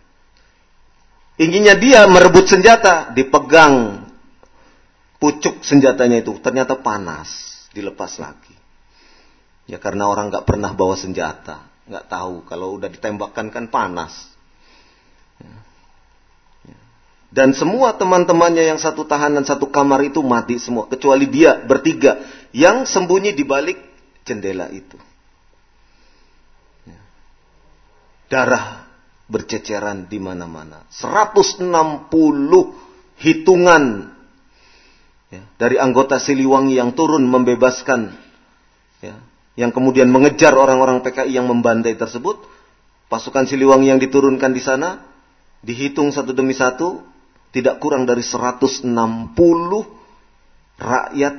Inginnya dia merebut senjata, dipegang pucuk senjatanya itu, ternyata panas, dilepas lagi. Ya karena orang nggak pernah bawa senjata, nggak tahu kalau udah ditembakkan kan panas. Ya. Ya. Dan semua teman-temannya yang satu tahanan satu kamar itu mati semua, kecuali dia bertiga yang sembunyi di balik jendela itu. Ya. Darah berceceran di mana-mana. 160 hitungan dari anggota Siliwangi yang turun membebaskan, yang kemudian mengejar orang-orang PKI yang membantai tersebut. Pasukan Siliwangi yang diturunkan di sana dihitung satu demi satu tidak kurang dari 160 rakyat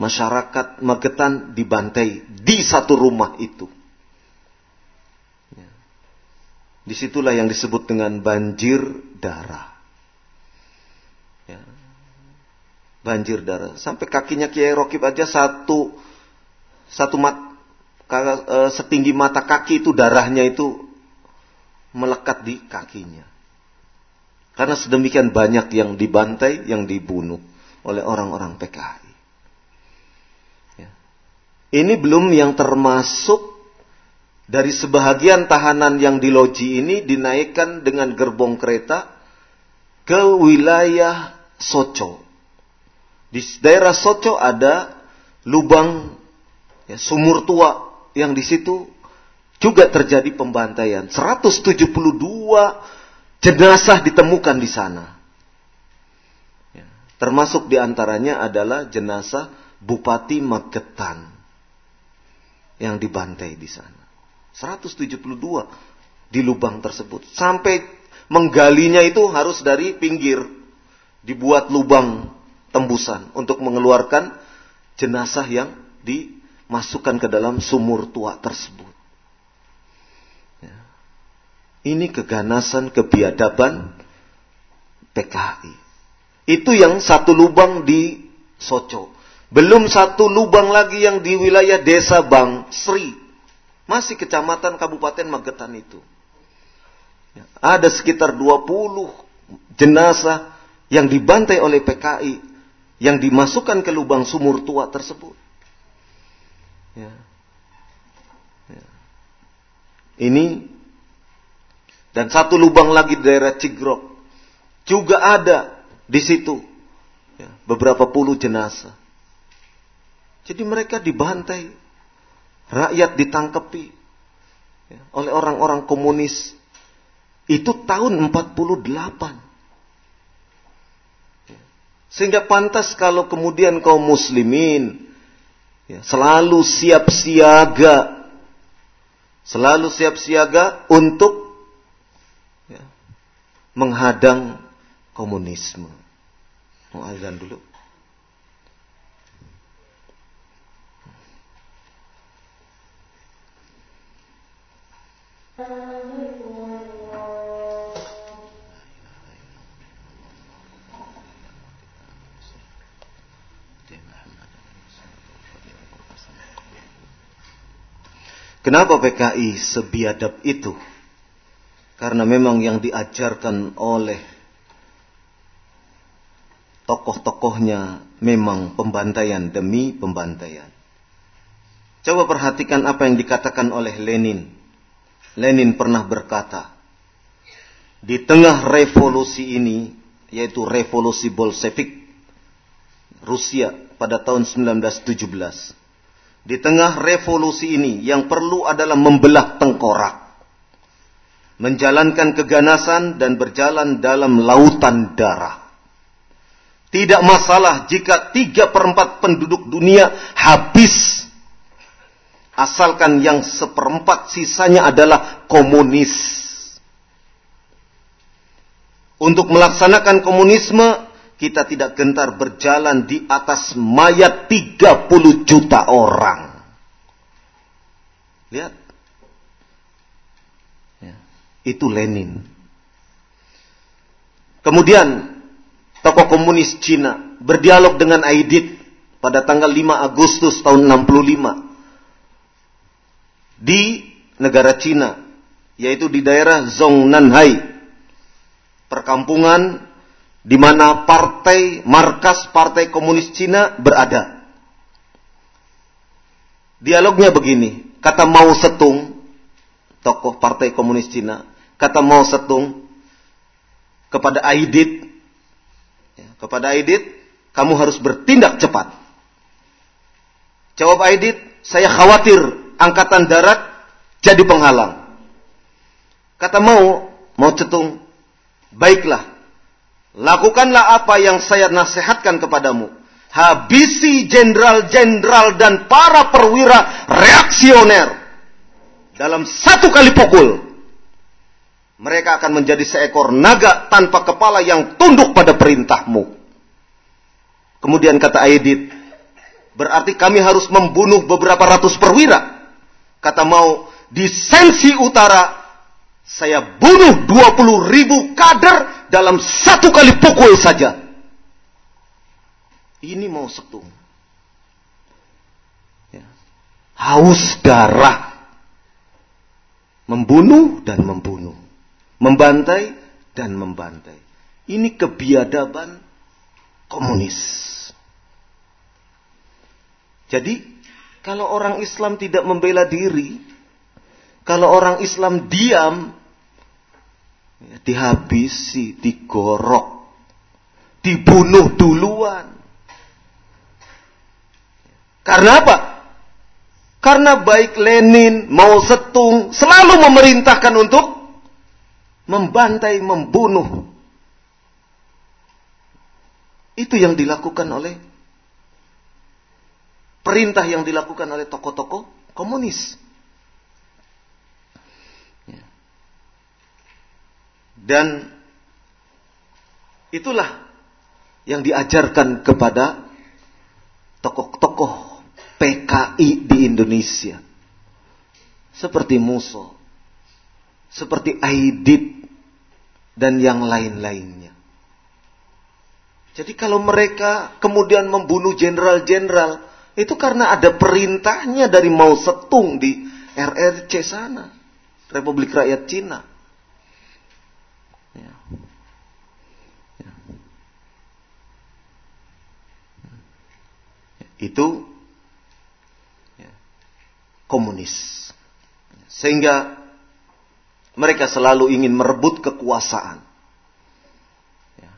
masyarakat Magetan dibantai di satu rumah itu. Di situlah yang disebut dengan banjir darah. Ya. banjir darah. Sampai kakinya Kiai Rokib aja satu satu mat, e, setinggi mata kaki itu darahnya itu melekat di kakinya. Karena sedemikian banyak yang dibantai, yang dibunuh oleh orang-orang PKI. Ya. Ini belum yang termasuk dari sebahagian tahanan yang di loji ini dinaikkan dengan gerbong kereta ke wilayah Soco. Di daerah Soco ada lubang ya, sumur tua yang di situ juga terjadi pembantaian. 172 jenazah ditemukan di sana. Ya, termasuk di antaranya adalah jenazah Bupati Magetan yang dibantai di sana. 172 di lubang tersebut. Sampai menggalinya itu harus dari pinggir. Dibuat lubang tembusan untuk mengeluarkan jenazah yang dimasukkan ke dalam sumur tua tersebut. Ini keganasan, kebiadaban PKI. Itu yang satu lubang di Soco. Belum satu lubang lagi yang di wilayah desa Bang Sri. Masih kecamatan Kabupaten Magetan itu. Ya, ada sekitar 20 jenazah yang dibantai oleh PKI. Yang dimasukkan ke lubang sumur tua tersebut. Ya. Ya. Ini dan satu lubang lagi di daerah Cigrok. Juga ada di situ. Ya, beberapa puluh jenazah. Jadi mereka dibantai. Rakyat ditangkepi. Ya, oleh orang-orang komunis. Itu tahun 48. Ya, sehingga pantas kalau kemudian kaum muslimin. Ya, selalu siap siaga. Selalu siap siaga untuk menghadang komunisme. Mau azan dulu. Kenapa PKI sebiadab itu? Karena memang yang diajarkan oleh tokoh-tokohnya memang pembantaian demi pembantaian. Coba perhatikan apa yang dikatakan oleh Lenin. Lenin pernah berkata, di tengah revolusi ini, yaitu revolusi Bolshevik, Rusia pada tahun 1917. Di tengah revolusi ini yang perlu adalah membelah tengkorak menjalankan keganasan dan berjalan dalam lautan darah. Tidak masalah jika tiga perempat penduduk dunia habis. Asalkan yang seperempat sisanya adalah komunis. Untuk melaksanakan komunisme, kita tidak gentar berjalan di atas mayat 30 juta orang. Lihat. Itu Lenin. Kemudian tokoh komunis Cina berdialog dengan Aidit pada tanggal 5 Agustus tahun 65 di negara Cina yaitu di daerah Zongnanhai perkampungan di mana partai markas Partai Komunis Cina berada. Dialognya begini, kata Mao Setung, tokoh Partai Komunis Cina, kata Mao Setung kepada Aidit, ya, kepada Aidit, kamu harus bertindak cepat. Jawab Aidit, saya khawatir angkatan darat jadi penghalang. Kata Mao, Mao Setung, baiklah, lakukanlah apa yang saya nasihatkan kepadamu. Habisi jenderal-jenderal dan para perwira reaksioner dalam satu kali pukul mereka akan menjadi seekor naga tanpa kepala yang tunduk pada perintahmu. Kemudian kata Aidit, berarti kami harus membunuh beberapa ratus perwira. Kata mau di sensi utara, saya bunuh 20 ribu kader dalam satu kali pukul saja. Ini mau setung. Ya. Haus darah. Membunuh dan membunuh. Membantai dan membantai. Ini kebiadaban komunis. Jadi, kalau orang Islam tidak membela diri, kalau orang Islam diam, dihabisi, digorok, dibunuh duluan. Karena apa? Karena baik Lenin, Mao Zedong selalu memerintahkan untuk membantai, membunuh. Itu yang dilakukan oleh perintah yang dilakukan oleh tokoh-tokoh komunis. Dan itulah yang diajarkan kepada tokoh-tokoh PKI di Indonesia. Seperti Muso, seperti Aidit, dan yang lain-lainnya. Jadi kalau mereka kemudian membunuh jenderal-jenderal, itu karena ada perintahnya dari Mao Zedong di RRC sana. Republik Rakyat Cina. Ya. Ya. Itu ya, komunis. Sehingga mereka selalu ingin merebut kekuasaan. Ya.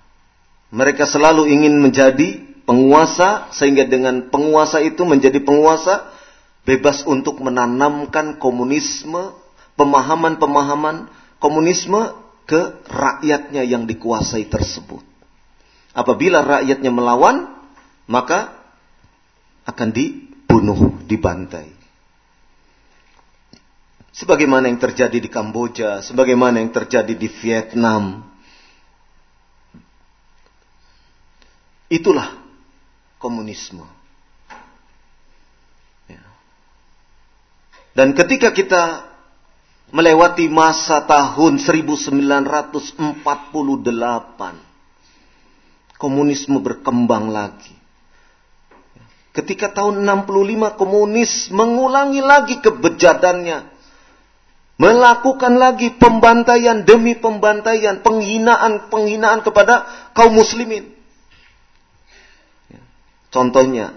Mereka selalu ingin menjadi penguasa sehingga dengan penguasa itu menjadi penguasa bebas untuk menanamkan komunisme, pemahaman-pemahaman komunisme ke rakyatnya yang dikuasai tersebut. Apabila rakyatnya melawan, maka akan dibunuh, dibantai. Sebagaimana yang terjadi di Kamboja, sebagaimana yang terjadi di Vietnam. Itulah komunisme. Ya. Dan ketika kita melewati masa tahun 1948, komunisme berkembang lagi. Ketika tahun 65 komunis mengulangi lagi kebejadannya. Melakukan lagi pembantaian demi pembantaian, penghinaan-penghinaan kepada kaum muslimin. Contohnya,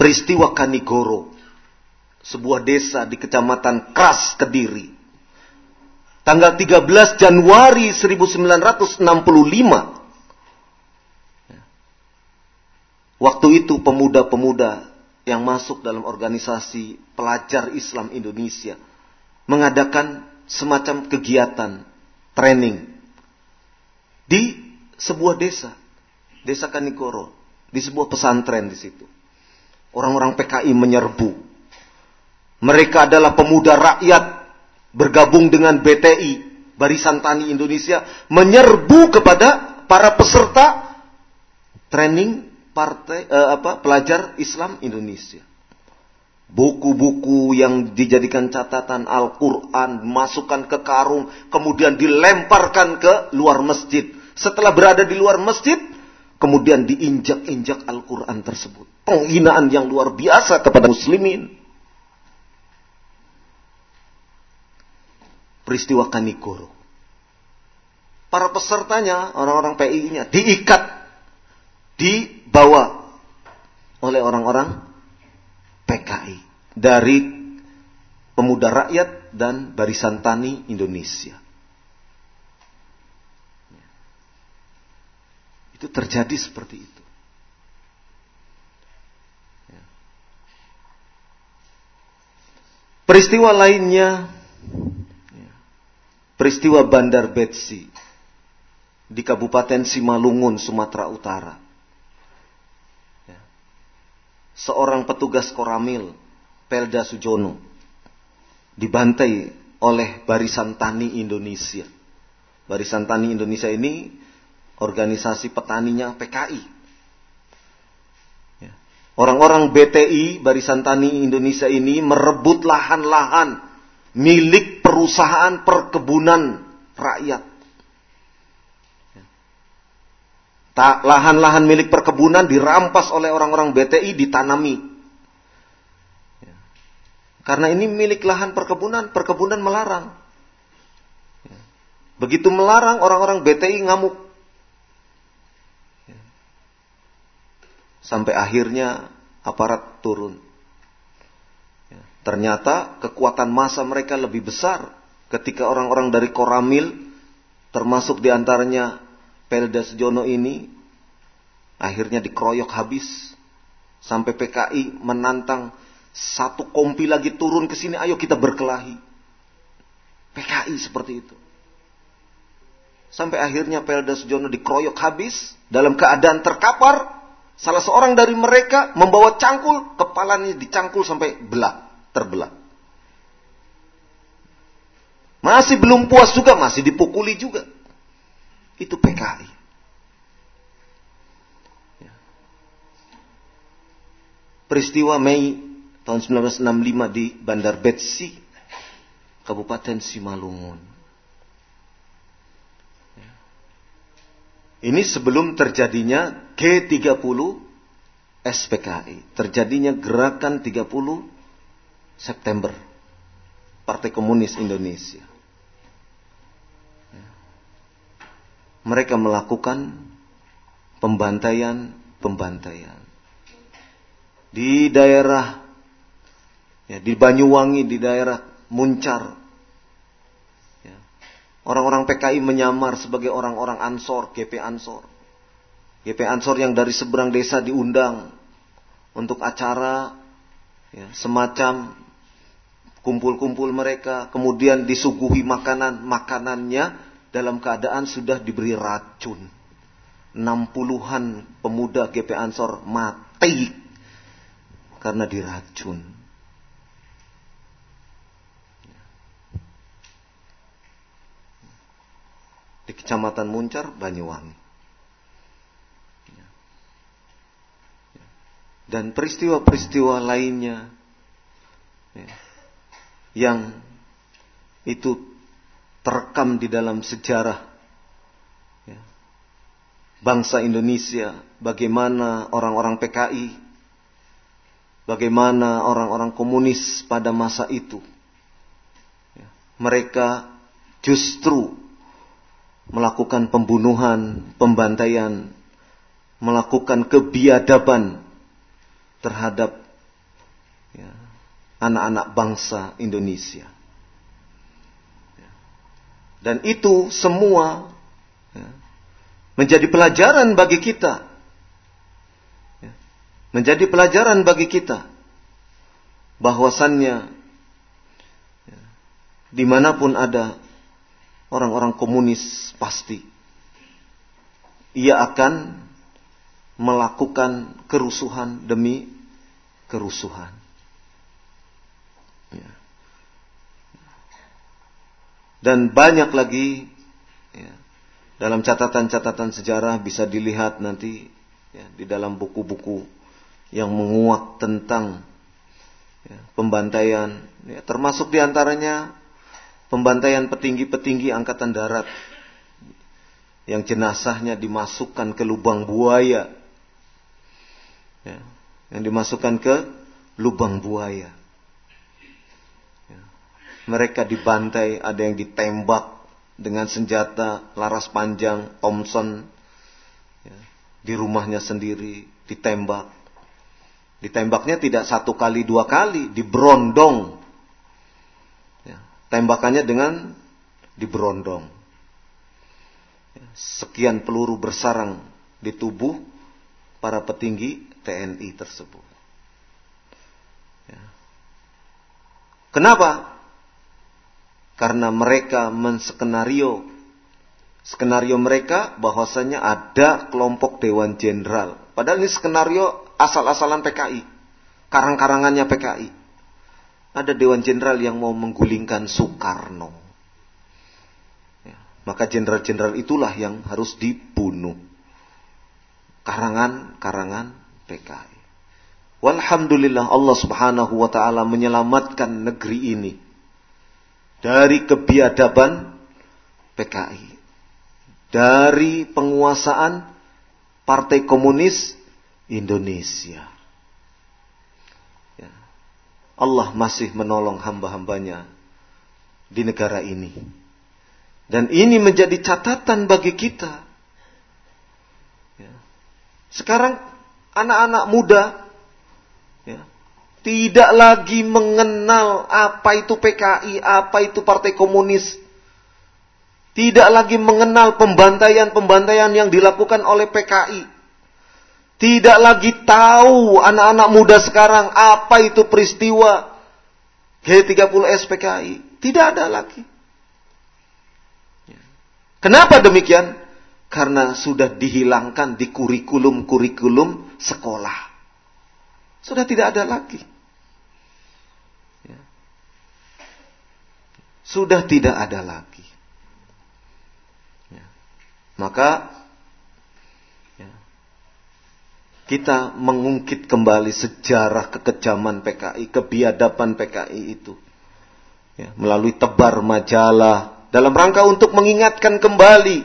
peristiwa Kanigoro, sebuah desa di kecamatan Kras, Kediri. Tanggal 13 Januari 1965. Waktu itu pemuda-pemuda yang masuk dalam organisasi pelajar Islam Indonesia mengadakan semacam kegiatan training di sebuah desa, desa Kanigoro di sebuah pesantren di situ. Orang-orang PKI menyerbu. Mereka adalah pemuda rakyat bergabung dengan BTI, Barisan Tani Indonesia, menyerbu kepada para peserta training partai eh, apa pelajar Islam Indonesia. Buku-buku yang dijadikan catatan Al-Quran masukkan ke karung, kemudian dilemparkan ke luar masjid. Setelah berada di luar masjid, Kemudian diinjak-injak Al-Quran tersebut. Penghinaan yang luar biasa kepada muslimin. Peristiwa Kanikoro. Para pesertanya, orang-orang PI-nya, diikat, dibawa oleh orang-orang PKI. Dari pemuda rakyat dan barisan tani Indonesia. Itu terjadi seperti itu. Peristiwa lainnya, ya. Peristiwa Bandar Betsi di Kabupaten Simalungun, Sumatera Utara. Ya. Seorang petugas Koramil, Pelda Sujono, dibantai oleh Barisan Tani Indonesia. Barisan Tani Indonesia ini organisasi petaninya PKI. Ya. Orang-orang BTI, Barisan Tani Indonesia ini merebut lahan-lahan milik perusahaan perkebunan rakyat. Ya. lahan-lahan milik perkebunan dirampas oleh orang-orang BTI ditanami. Karena ini milik lahan perkebunan, perkebunan melarang. Begitu melarang orang-orang BTI ngamuk. Sampai akhirnya aparat turun. Ternyata kekuatan masa mereka lebih besar ketika orang-orang dari Koramil termasuk di antaranya Pelda Sejono ini akhirnya dikeroyok habis. Sampai PKI menantang satu kompi lagi turun ke sini ayo kita berkelahi. PKI seperti itu. Sampai akhirnya Pelda Sejono dikeroyok habis dalam keadaan terkapar. Salah seorang dari mereka membawa cangkul kepalanya dicangkul sampai belah terbelah masih belum puas juga masih dipukuli juga itu PKI. Ya. Peristiwa Mei tahun 1965 di Bandar Betsi, Kabupaten Simalungun. Ya. Ini sebelum terjadinya G30 SPKI. Terjadinya gerakan 30 September. Partai Komunis Indonesia. mereka melakukan pembantaian-pembantaian. Di daerah ya, di Banyuwangi, di daerah Muncar. Ya, orang-orang PKI menyamar sebagai orang-orang Ansor, GP Ansor. GP Ansor yang dari seberang desa diundang untuk acara ya, semacam kumpul-kumpul mereka, kemudian disuguhi makanan, makanannya dalam keadaan sudah diberi racun. 60-an pemuda GP Ansor mati karena diracun. Di Kecamatan Muncar, Banyuwangi. Dan peristiwa-peristiwa lainnya yang itu terekam di dalam sejarah ya. bangsa Indonesia, bagaimana orang-orang PKI, bagaimana orang-orang komunis pada masa itu. Ya. Mereka justru melakukan pembunuhan, pembantaian, melakukan kebiadaban terhadap anak-anak bangsa Indonesia. Dan itu semua ya, menjadi pelajaran bagi kita. Ya, menjadi pelajaran bagi kita. Bahwasannya ya, di mana pun ada orang-orang komunis pasti ia akan melakukan kerusuhan demi kerusuhan. Ya. Dan banyak lagi ya, dalam catatan-catatan sejarah bisa dilihat nanti ya, di dalam buku-buku yang menguak tentang ya, pembantaian, ya, termasuk di antaranya pembantaian petinggi-petinggi angkatan darat yang jenazahnya dimasukkan ke lubang buaya, ya, yang dimasukkan ke lubang buaya mereka dibantai, ada yang ditembak dengan senjata laras panjang Thompson ya, di rumahnya sendiri ditembak. Ditembaknya tidak satu kali dua kali, diberondong. Ya, tembakannya dengan diberondong. Ya, sekian peluru bersarang di tubuh para petinggi TNI tersebut. Ya. Kenapa? Karena mereka menskenario skenario mereka bahwasanya ada kelompok dewan jenderal. Padahal ini skenario asal-asalan PKI, karang-karangannya PKI. Ada dewan jenderal yang mau menggulingkan Soekarno. Ya, maka jenderal-jenderal itulah yang harus dibunuh. Karangan-karangan PKI. Walhamdulillah Allah Subhanahu wa taala menyelamatkan negeri ini dari kebiadaban PKI, dari penguasaan Partai Komunis Indonesia. Ya. Allah masih menolong hamba-hambanya di negara ini. Dan ini menjadi catatan bagi kita. Ya. Sekarang anak-anak muda tidak lagi mengenal apa itu PKI, apa itu Partai Komunis. Tidak lagi mengenal pembantaian-pembantaian yang dilakukan oleh PKI. Tidak lagi tahu anak-anak muda sekarang apa itu peristiwa G30S PKI. Tidak ada lagi. Kenapa demikian? Karena sudah dihilangkan di kurikulum-kurikulum sekolah. Sudah tidak ada lagi. Sudah tidak ada lagi. Maka ya, kita mengungkit kembali sejarah kekejaman PKI, kebiadaban PKI itu. Ya, melalui tebar majalah dalam rangka untuk mengingatkan kembali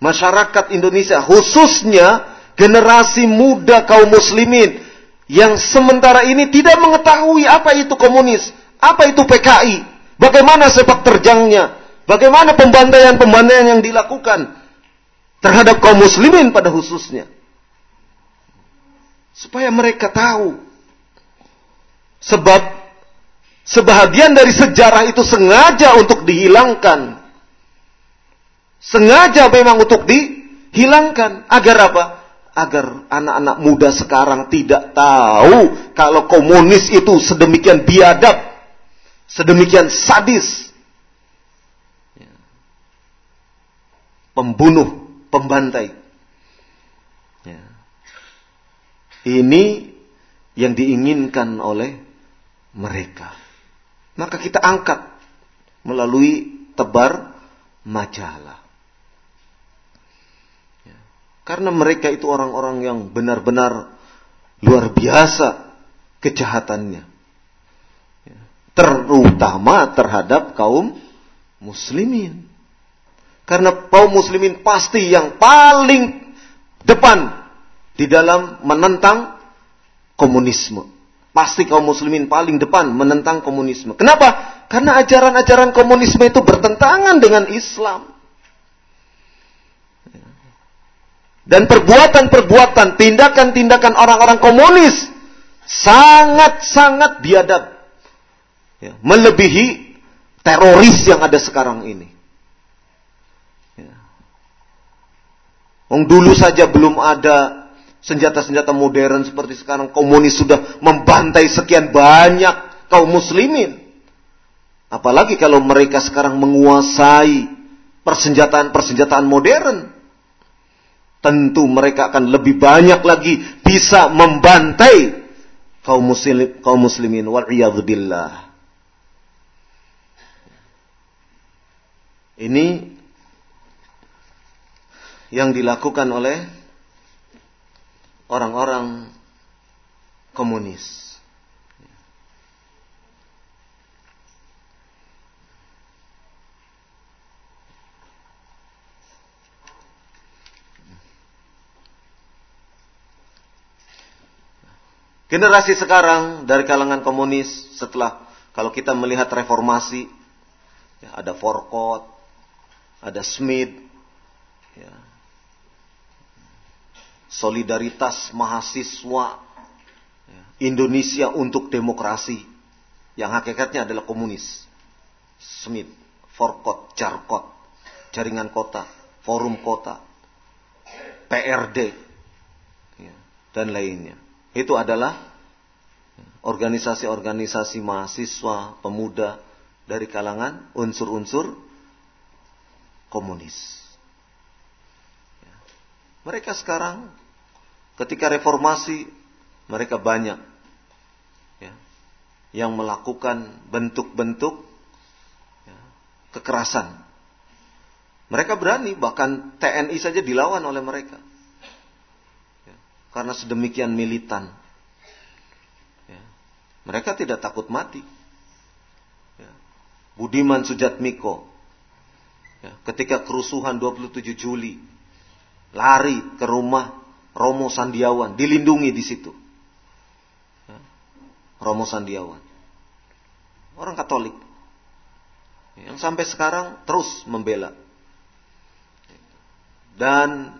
masyarakat Indonesia khususnya generasi muda kaum muslimin yang sementara ini tidak mengetahui apa itu komunis, apa itu PKI, bagaimana sepak terjangnya, bagaimana pembantaian-pembantaian yang dilakukan terhadap kaum muslimin pada khususnya. Supaya mereka tahu. Sebab sebahagian dari sejarah itu sengaja untuk dihilangkan. Sengaja memang untuk dihilangkan. Agar apa? Agar anak-anak muda sekarang tidak tahu kalau komunis itu sedemikian biadab. Sedemikian sadis. Pembunuh pembantai. Ya. Ini yang diinginkan oleh mereka. Maka kita angkat melalui tebar majalah. Ya. Karena mereka itu orang-orang yang benar-benar luar biasa kejahatannya. Terutama terhadap kaum muslimin. Karena kaum muslimin pasti yang paling depan di dalam menentang komunisme. Pasti kaum muslimin paling depan menentang komunisme. Kenapa? Karena ajaran-ajaran komunisme itu bertentangan dengan Islam. Dan perbuatan-perbuatan, tindakan-tindakan orang-orang komunis sangat-sangat biadab. Ya, melebihi teroris yang ada sekarang ini. Wong dulu saja belum ada senjata-senjata modern seperti sekarang. Komunis sudah membantai sekian banyak kaum muslimin. Apalagi kalau mereka sekarang menguasai persenjataan-persenjataan modern. Tentu mereka akan lebih banyak lagi bisa membantai kaum muslim kaum muslimin wal billah. Ini yang dilakukan oleh orang-orang komunis. Generasi sekarang dari kalangan komunis setelah kalau kita melihat reformasi ya, ada Forkot, ada Smith, ya, solidaritas mahasiswa Indonesia untuk demokrasi yang hakikatnya adalah komunis. Smith, Forkot, Jarkot, Jaringan Kota, Forum Kota, PRD, ya, dan lainnya. Itu adalah organisasi-organisasi mahasiswa, pemuda dari kalangan unsur-unsur komunis. Mereka sekarang Ketika reformasi mereka banyak ya, yang melakukan bentuk-bentuk ya, kekerasan. Mereka berani bahkan TNI saja dilawan oleh mereka ya, karena sedemikian militan. Ya, mereka tidak takut mati. Ya, Budiman Sujatmiko ketika kerusuhan 27 Juli lari ke rumah Romo Sandiawan dilindungi di situ. Ya. Romo Sandiawan. Orang Katolik. Yang sampai sekarang terus membela. Dan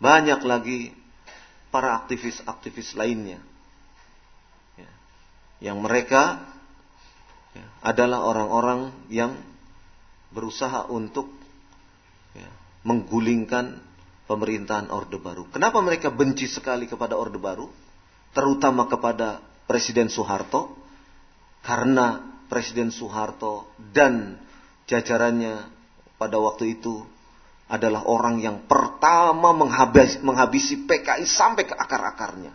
banyak lagi para aktivis-aktivis lainnya. Ya. Yang mereka ya, adalah orang-orang yang berusaha untuk ya, menggulingkan pemerintahan Orde Baru. Kenapa mereka benci sekali kepada Orde Baru? Terutama kepada Presiden Soeharto. Karena Presiden Soeharto dan jajarannya pada waktu itu adalah orang yang pertama menghabis, menghabisi PKI sampai ke akar-akarnya.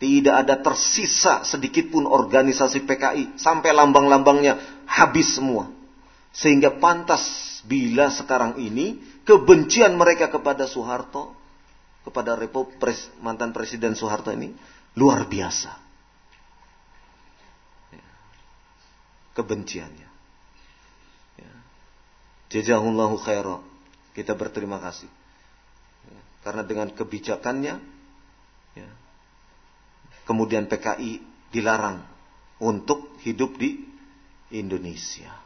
Tidak ada tersisa sedikit pun organisasi PKI sampai lambang-lambangnya habis semua. Sehingga pantas bila sekarang ini kebencian mereka kepada Soeharto, kepada Repo, pres, mantan Presiden Soeharto ini luar biasa. Ya. Kebenciannya. Ya. Jazahullahu khairah. Kita berterima kasih. Karena dengan kebijakannya, ya, kemudian PKI dilarang untuk hidup di Indonesia.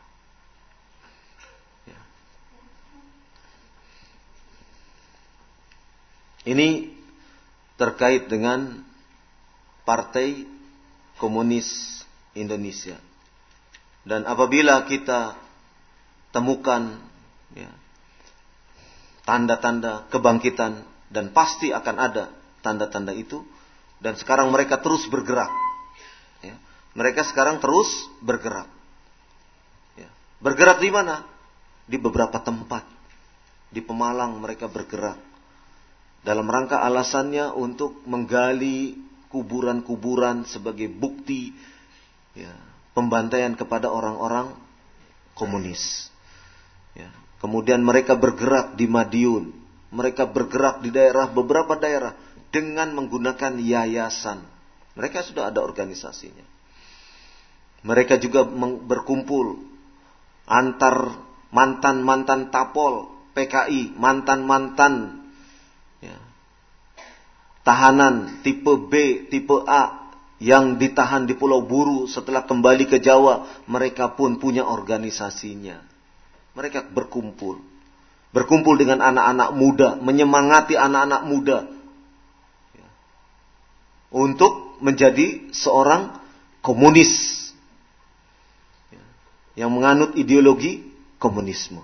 Ini terkait dengan Partai Komunis Indonesia. Dan apabila kita temukan ya, tanda-tanda kebangkitan dan pasti akan ada tanda-tanda itu dan sekarang mereka terus bergerak. Ya. Mereka sekarang terus bergerak. Ya. Bergerak di mana? Di beberapa tempat. Di Pemalang mereka bergerak dalam rangka alasannya untuk menggali kuburan-kuburan sebagai bukti ya, pembantaian kepada orang-orang komunis. Ya. Kemudian mereka bergerak di Madiun, mereka bergerak di daerah beberapa daerah dengan menggunakan yayasan. Mereka sudah ada organisasinya. Mereka juga berkumpul antar mantan-mantan tapol PKI, mantan-mantan tahanan tipe B, tipe A yang ditahan di Pulau Buru setelah kembali ke Jawa, mereka pun punya organisasinya. Mereka berkumpul. Berkumpul dengan anak-anak muda, menyemangati anak-anak muda untuk menjadi seorang komunis yang menganut ideologi komunisme.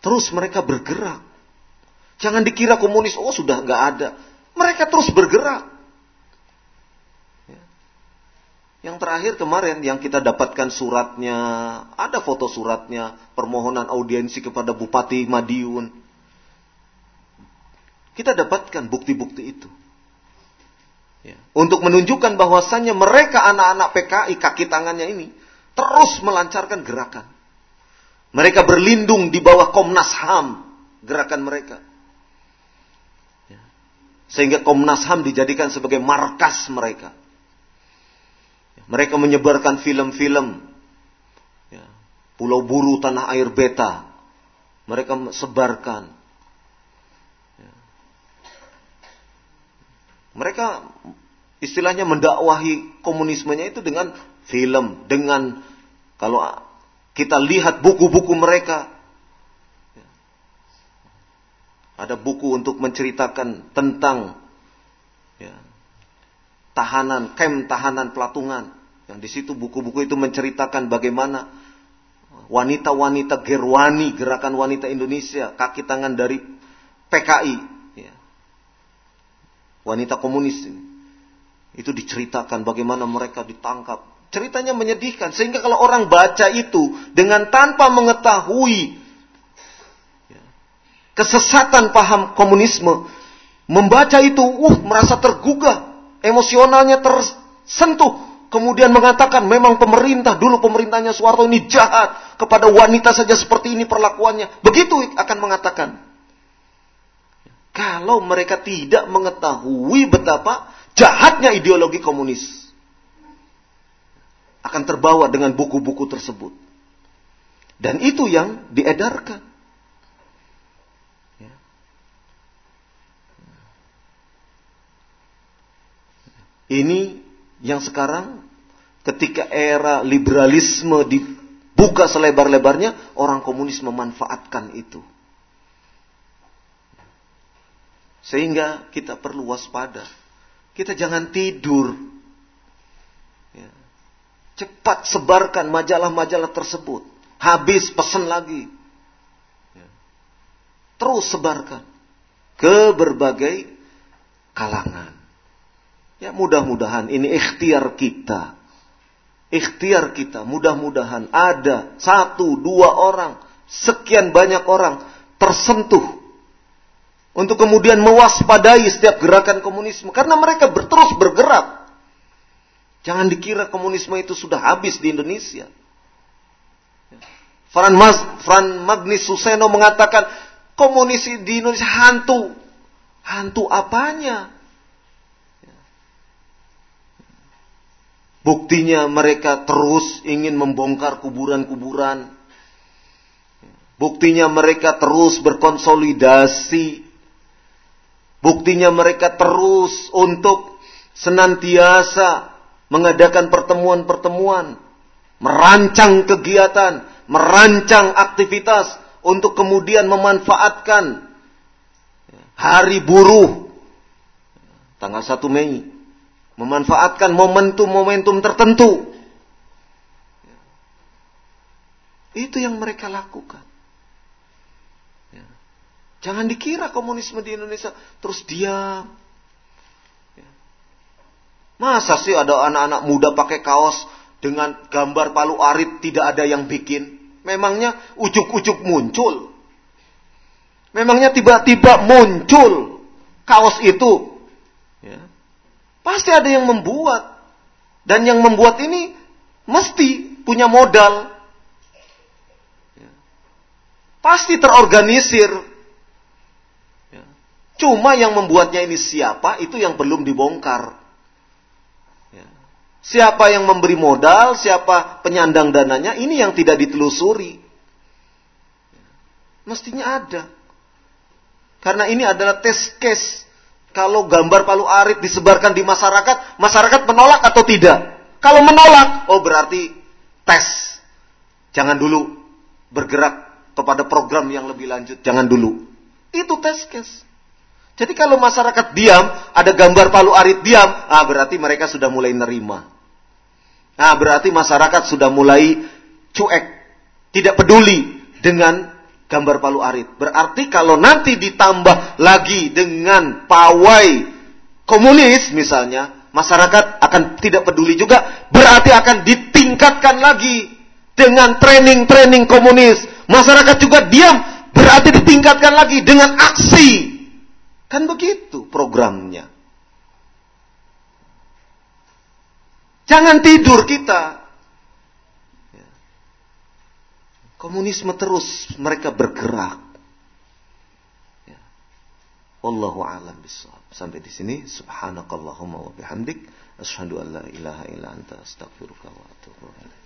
Terus mereka bergerak. Jangan dikira komunis, oh sudah nggak ada. Mereka terus bergerak. Ya. Yang terakhir kemarin yang kita dapatkan suratnya, ada foto suratnya, permohonan audiensi kepada Bupati Madiun. Kita dapatkan bukti-bukti itu. Ya. Untuk menunjukkan bahwasannya mereka anak-anak PKI kaki tangannya ini terus melancarkan gerakan. Mereka berlindung di bawah Komnas HAM, gerakan mereka. Sehingga Komnas HAM dijadikan sebagai markas mereka. Mereka menyebarkan film-film. Ya, Pulau Buru, Tanah Air Beta. Mereka sebarkan. Ya. Mereka istilahnya mendakwahi komunismenya itu dengan film. Dengan kalau kita lihat buku-buku mereka ada buku untuk menceritakan tentang ya, tahanan, kem tahanan pelatungan. Yang di situ buku-buku itu menceritakan bagaimana wanita-wanita gerwani, gerakan wanita Indonesia, kaki tangan dari PKI, ya. wanita komunis ini. Itu diceritakan bagaimana mereka ditangkap. Ceritanya menyedihkan. Sehingga kalau orang baca itu dengan tanpa mengetahui kesesatan paham komunisme, membaca itu, uh, merasa tergugah, emosionalnya tersentuh, kemudian mengatakan memang pemerintah dulu pemerintahnya Soeharto ini jahat kepada wanita saja seperti ini perlakuannya. Begitu akan mengatakan. Kalau mereka tidak mengetahui betapa jahatnya ideologi komunis akan terbawa dengan buku-buku tersebut. Dan itu yang diedarkan. Ini yang sekarang ketika era liberalisme dibuka selebar-lebarnya, orang komunis memanfaatkan itu. Sehingga kita perlu waspada. Kita jangan tidur. Ya. Cepat sebarkan majalah-majalah tersebut. Habis pesan lagi. Ya. Terus sebarkan. Ke berbagai kalangan. Ya mudah-mudahan ini ikhtiar kita. Ikhtiar kita mudah-mudahan ada satu, dua orang, sekian banyak orang tersentuh untuk kemudian mewaspadai setiap gerakan komunisme karena mereka terus bergerak. Jangan dikira komunisme itu sudah habis di Indonesia. Fran, Mas, Fran Magnis Suseno mengatakan komunis di Indonesia hantu. Hantu apanya? Buktinya mereka terus ingin membongkar kuburan-kuburan. Buktinya mereka terus berkonsolidasi Buktinya mereka terus untuk senantiasa mengadakan pertemuan-pertemuan, merancang kegiatan, merancang aktivitas untuk kemudian memanfaatkan hari buruh tanggal 1 Mei, memanfaatkan momentum-momentum tertentu. Itu yang mereka lakukan. Jangan dikira komunisme di Indonesia terus diam. Ya. Masa sih ada anak-anak muda pakai kaos dengan gambar palu arit tidak ada yang bikin? Memangnya ujuk-ujuk muncul. Memangnya tiba-tiba muncul kaos itu. Ya. Pasti ada yang membuat. Dan yang membuat ini mesti punya modal. Pasti terorganisir Cuma yang membuatnya ini siapa, itu yang belum dibongkar. Siapa yang memberi modal, siapa penyandang dananya, ini yang tidak ditelusuri. Mestinya ada. Karena ini adalah tes case. Kalau gambar Palu Arit disebarkan di masyarakat, masyarakat menolak atau tidak? Kalau menolak, oh berarti tes. Jangan dulu bergerak kepada program yang lebih lanjut. Jangan dulu. Itu tes case. Jadi kalau masyarakat diam, ada gambar Palu Arit diam, ah berarti mereka sudah mulai nerima. Nah, berarti masyarakat sudah mulai cuek, tidak peduli dengan gambar Palu Arit. Berarti kalau nanti ditambah lagi dengan pawai komunis misalnya, masyarakat akan tidak peduli juga, berarti akan ditingkatkan lagi dengan training-training komunis. Masyarakat juga diam, berarti ditingkatkan lagi dengan aksi Kan begitu programnya. Jangan tidur kita. Ya. Komunisme terus mereka bergerak. Ya. Allahu a'lam bishawab. Sampai di sini subhanakallahumma wa bihamdik asyhadu an la ilaha illa anta astaghfiruka wa atubu ilaik.